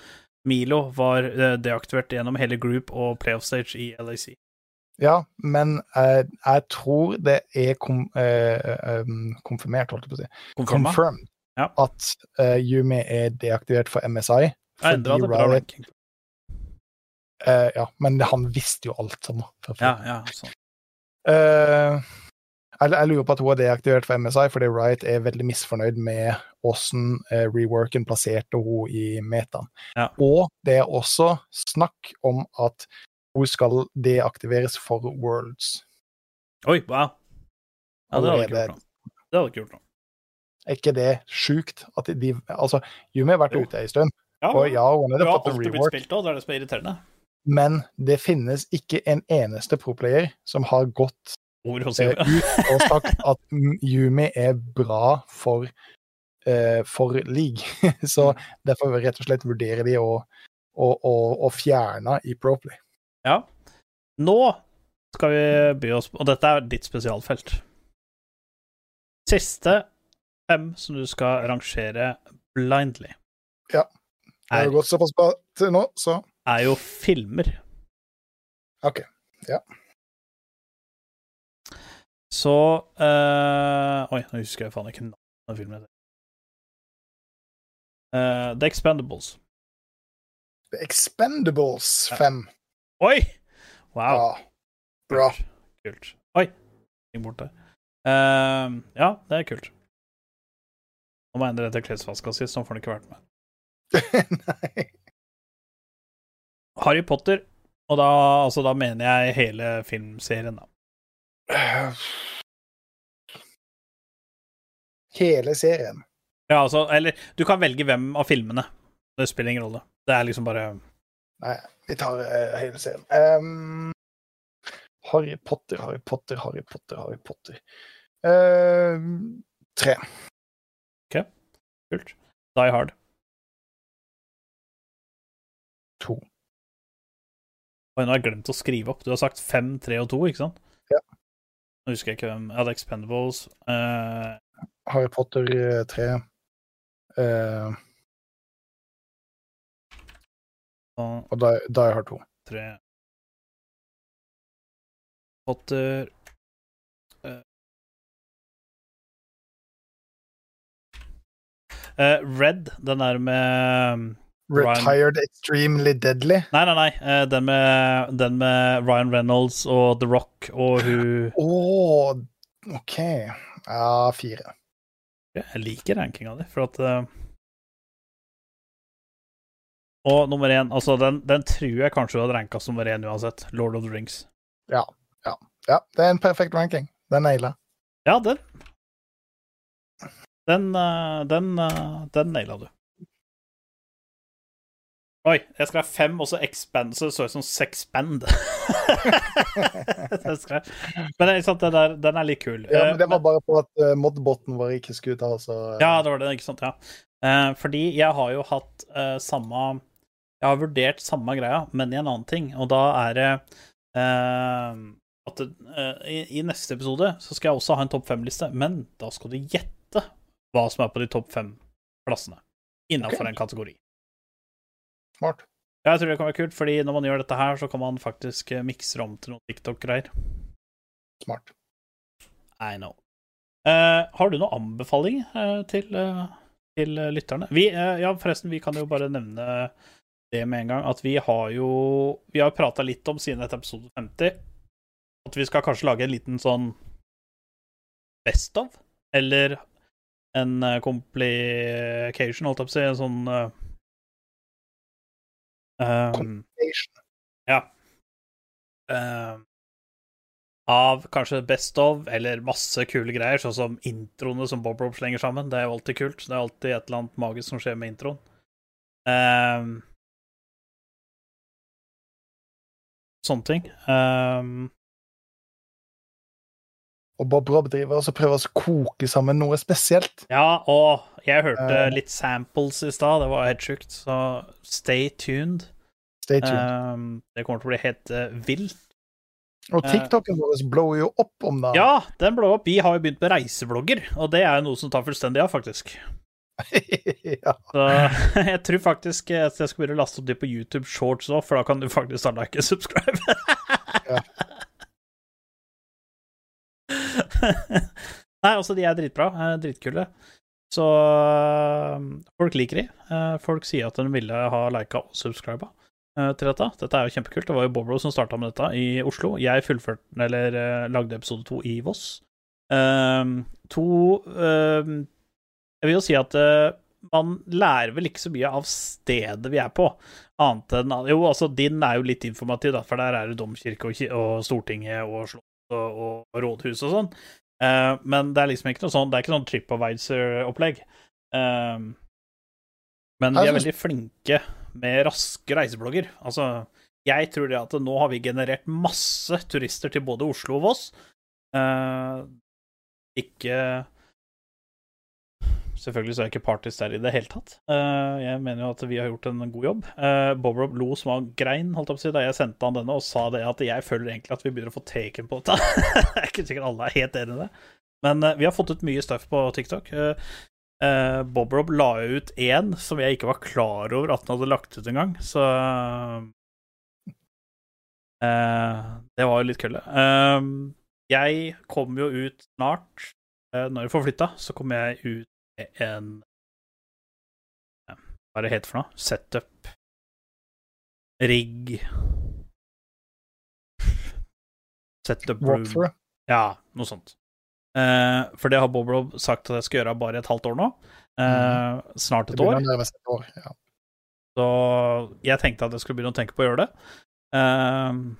Milo var uh, deaktivert gjennom hele group og playoff stage i LAC. ja, men uh, jeg tror det er kom, eh, um, konfirmert, holdt jeg på å si. Confirma? Confirmed Ja. at Yumi er deaktivert for MSI. Jeg endra det bra ranking. eh, ja, men han visste jo alt sammen. Ja, ja, sånn. Jeg, jeg lurer på at hun er deaktivert for MSI, fordi Riot er veldig misfornøyd med åssen eh, reworken plasserte hun i metaen. Ja. Og det er også snakk om at hun skal deaktiveres for Worlds. Oi, wow. Ja, det hadde ikke gjort noe. Det hadde ikke gjort noe. Er ikke det sjukt? At de, altså, Yumi har vært Jo. ute ei stund, Ja, og ja, hun har fått en rework, spilt også, det er det som er irriterende. men det finnes ikke en eneste pro-player som har gått Ord eh, Yumi. ut og sagt at Yumi er bra for, uh, for league. <laughs> Så Mm. derfor rett og slett vurderer de å, å, å, å fjerne i Proplay. Ja. Nå skal vi by oss på Og dette er ditt spesialfelt. Siste fem som du skal rangere blindly, Ja. Det har gått såpass bra til nå, så er jo filmer. OK. Så uh, Oi, nå husker jeg faen ikke navnet filmen. Uh, The Expendables. The Expendables Ja. 5. Oi! Wow. Ja, bra. Kult. kult. Oi, ting borte. Uh, ja, det er kult. Nå må jeg endre det til klesvaska si, sånn får den ikke vært med. <laughs> Nei. Harry Potter, og da, altså, da mener jeg hele filmserien, da. Hele serien. Ja, altså, eller du kan velge hvem av filmene. Det spiller ingen rolle. Det er liksom bare Nei, vi tar uh, hele serien. Um, Harry Potter, Harry Potter, Harry Potter, Harry Potter. Uh, tre. kult. Die Hard. To. Oi, nå har jeg glemt å skrive opp. Du har sagt fem, tre og to, ikke sant? Nå husker jeg ikke hvem. Ja, er Expendables. eh, Harry Potter eh, 3. Uh... og da, Die, jeg to. 2. tre Potter uh... Eh, Red, den der med Ryan- Retired Extremely Deadly. Nei, nei, nei. eh, den, med, den med Ryan Reynolds og The Rock og hun Å, OK. Ja, fire. Jeg liker rankinga di, for at uh... Og nummer én, altså, den, den tror jeg kanskje du hadde ranka som nummer én uansett. Lord of the Rings. Ja, Ja. ja det er en perfekt ranking. Den naila. Ja, den Den, den, eh, den naila du. Oi, jeg skrev fem, og så expand, så det så ut som sexpand. <laughs> Men det sant, der, den er litt kul. Ja, men det var var bare på at uh, modboten vår ikke skulle ta, så eh, Ja, det var det, ikke sant? Ja. Uh, fordi jeg har jo hatt uh, samme Jeg har vurdert samme greia, men i en annen ting, og da er det eh, at eh, i, I neste episode så skal jeg også ha en topp fem-liste, men da skal du gjette hva som er på de topp fem plassene innafor okay. en kategori. Smart. Ja, jeg tror det kan være kult, fordi når man gjør dette her, så kan man faktisk eh, mikse om til noen TikTok-greier. Smart. I know. Uh, har du noen anbefaling uh, til, uh, til lytterne? Vi, ja, forresten, vi kan jo bare nevne det med en gang, at vi har jo Vi har prata litt om siden etter episode 50 at vi skal kanskje lage en liten sånn best of, eller en complication, holdt jeg på å si, en sånn um, ja. Um, av kanskje best of, eller masse kule greier, sånn som introene som Bob Rob slenger sammen. Det er jo alltid kult. Det er alltid et eller annet magisk som skjer med introen. Um, sånne ting. Um, Og Bob Rob driver også prøver å koke sammen noe spesielt. ja, og jeg hørte Eh. litt samples i stad. Det var helt sjukt. Så stay tuned. Stay tuned. Eh, det kommer til å bli helt eh, vilt. Og TikToken vår blower jo opp om dagen. Ja, den blå opp. Vi har jo begynt med reiseblogger, og det er jo noe som tar fullstendig av, faktisk. <laughs> ja. Så <laughs> jeg tror faktisk at jeg skal begynne å laste opp de på YouTube Shorts òg, for da kan du faktisk ta like og subscribe. Ja. <laughs> Nei, altså, de er dritbra. eh, Dritkule. Så øh, folk liker de. Eh, Folk sier at de ville ha lika og subscriba eh, til dette. Dette er jo kjempekult. Det var jo Bobro som starta med dette i Oslo. Jeg fullførte eller eh, lagde episode to i Voss. Um, to um, Jeg vil jo si at uh, man lærer vel ikke så mye av stedet vi er på, annet enn Jo, altså, din er jo litt informativ, da, for der er det domkirke og, og Stortinget og slott og, og rådhus og sånn. Uh, men det er liksom ikke noe sånn Det er ikke sånn TripAdvisor-opplegg. Ehm, men vi er veldig flinke med raske reiseblogger. Altså, jeg tror det at nå har vi generert masse turister til både Oslo og Voss. Eh, ikke Selvfølgelig så er jeg ikke partisk der i det hele tatt. Eh, jeg mener jo at vi har gjort en god jobb. Eh, Bob Rob lo som var grein holdt jeg da jeg sendte han denne og sa det at jeg føler egentlig at vi begynner å få taken på dette. <laughs> jeg er ikke sikkert alle er helt enig i det. Men eh, vi har fått ut mye stuff på TikTok. Eh, eh, Bob Rob la jo ut én som jeg ikke var klar over at han hadde lagt ut engang, så uh, Det var jo litt kølle. Uh, jeg kommer jo ut snart. eh, når jeg får flytta, så kommer jeg ut med en Hva er det heter for noe? Setup. Rigg. Setup room. Ja, noe sånt. Eh, for det har Bob Rob sagt at jeg skal gjøre bare et halvt år nå. Eh, snart et år. et år. Ja. Så jeg tenkte at jeg skulle begynne å tenke på å gjøre det. Uh,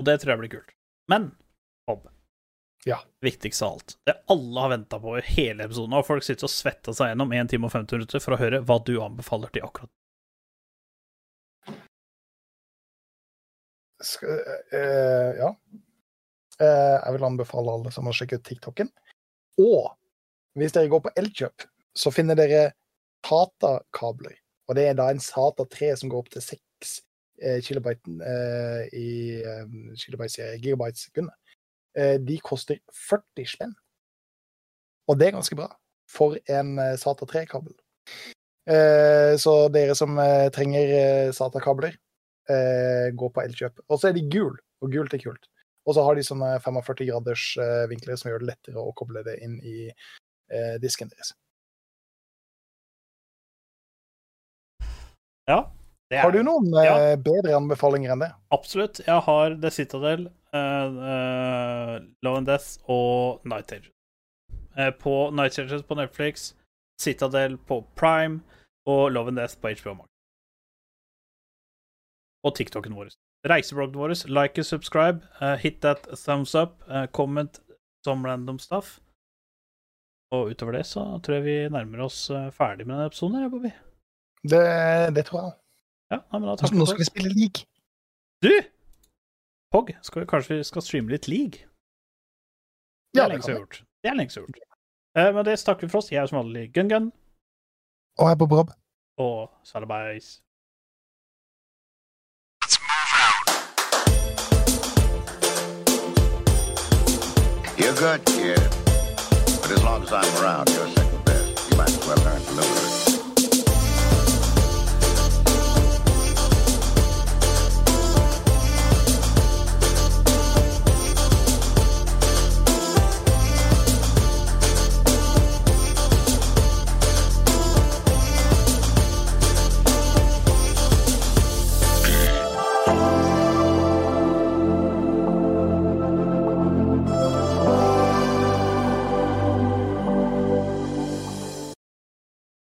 og det tror jeg blir kult. Men Bob. Ja. Viktigst av alt. Det alle har venta på i hele episoden, og folk sitter og svetter seg gjennom 1 time og 50 minutter for å høre hva du anbefaler til akkurat Skal, uh, ja. Eh, jeg vil anbefale alle som har sjekket ut TikToken. Og hvis dere går på Elkjøp, så finner dere Tata-kabler. Og det er da en Sata 3 som går opp til 6 eh, kilobyte eh, i gigabyte sekundet, de koster 40 spenn. Og det er ganske bra for en SATA 3-kabel. Eh, så dere som trenger SATA-kabler, gå på Elkjøp. Og så er de gul, og gult er kult. Og så har de sånne 45 graders eh, vinkler som gjør det lettere å koble det inn i eh, disken deres. Ja. Det er Har du noen eh, Ja. bedre anbefalinger enn det? Absolutt. Jeg har The Citadel, uh, uh, Love and Death og Night Agent. Uh, på Night Agent på Netflix, Citadel på Prime og Love and Death på HBO Max. Og TikToken vår. Reisebloggen vår. Like and subscribe. Uh, hit that thumbs up. Uh, comment some random stuff. Og utover det så tror jeg vi nærmer oss eh, ferdig med denne episoden, her, Bobby. Det, det tror jeg. Ja, nei, men da takker Nå skal vi spille league. Du! Pog, skal vi, kanskje vi skal streame litt league? Det Ja, er det lenge siden gjort. Det er lenge siden gjort. Uh, men det takker vi for oss. Jeg er som vanlig Gun Gun Og her på Brob. og Salabais. You're good, kid. But as long as I'm around, you're second best. You might as well learn to live with it.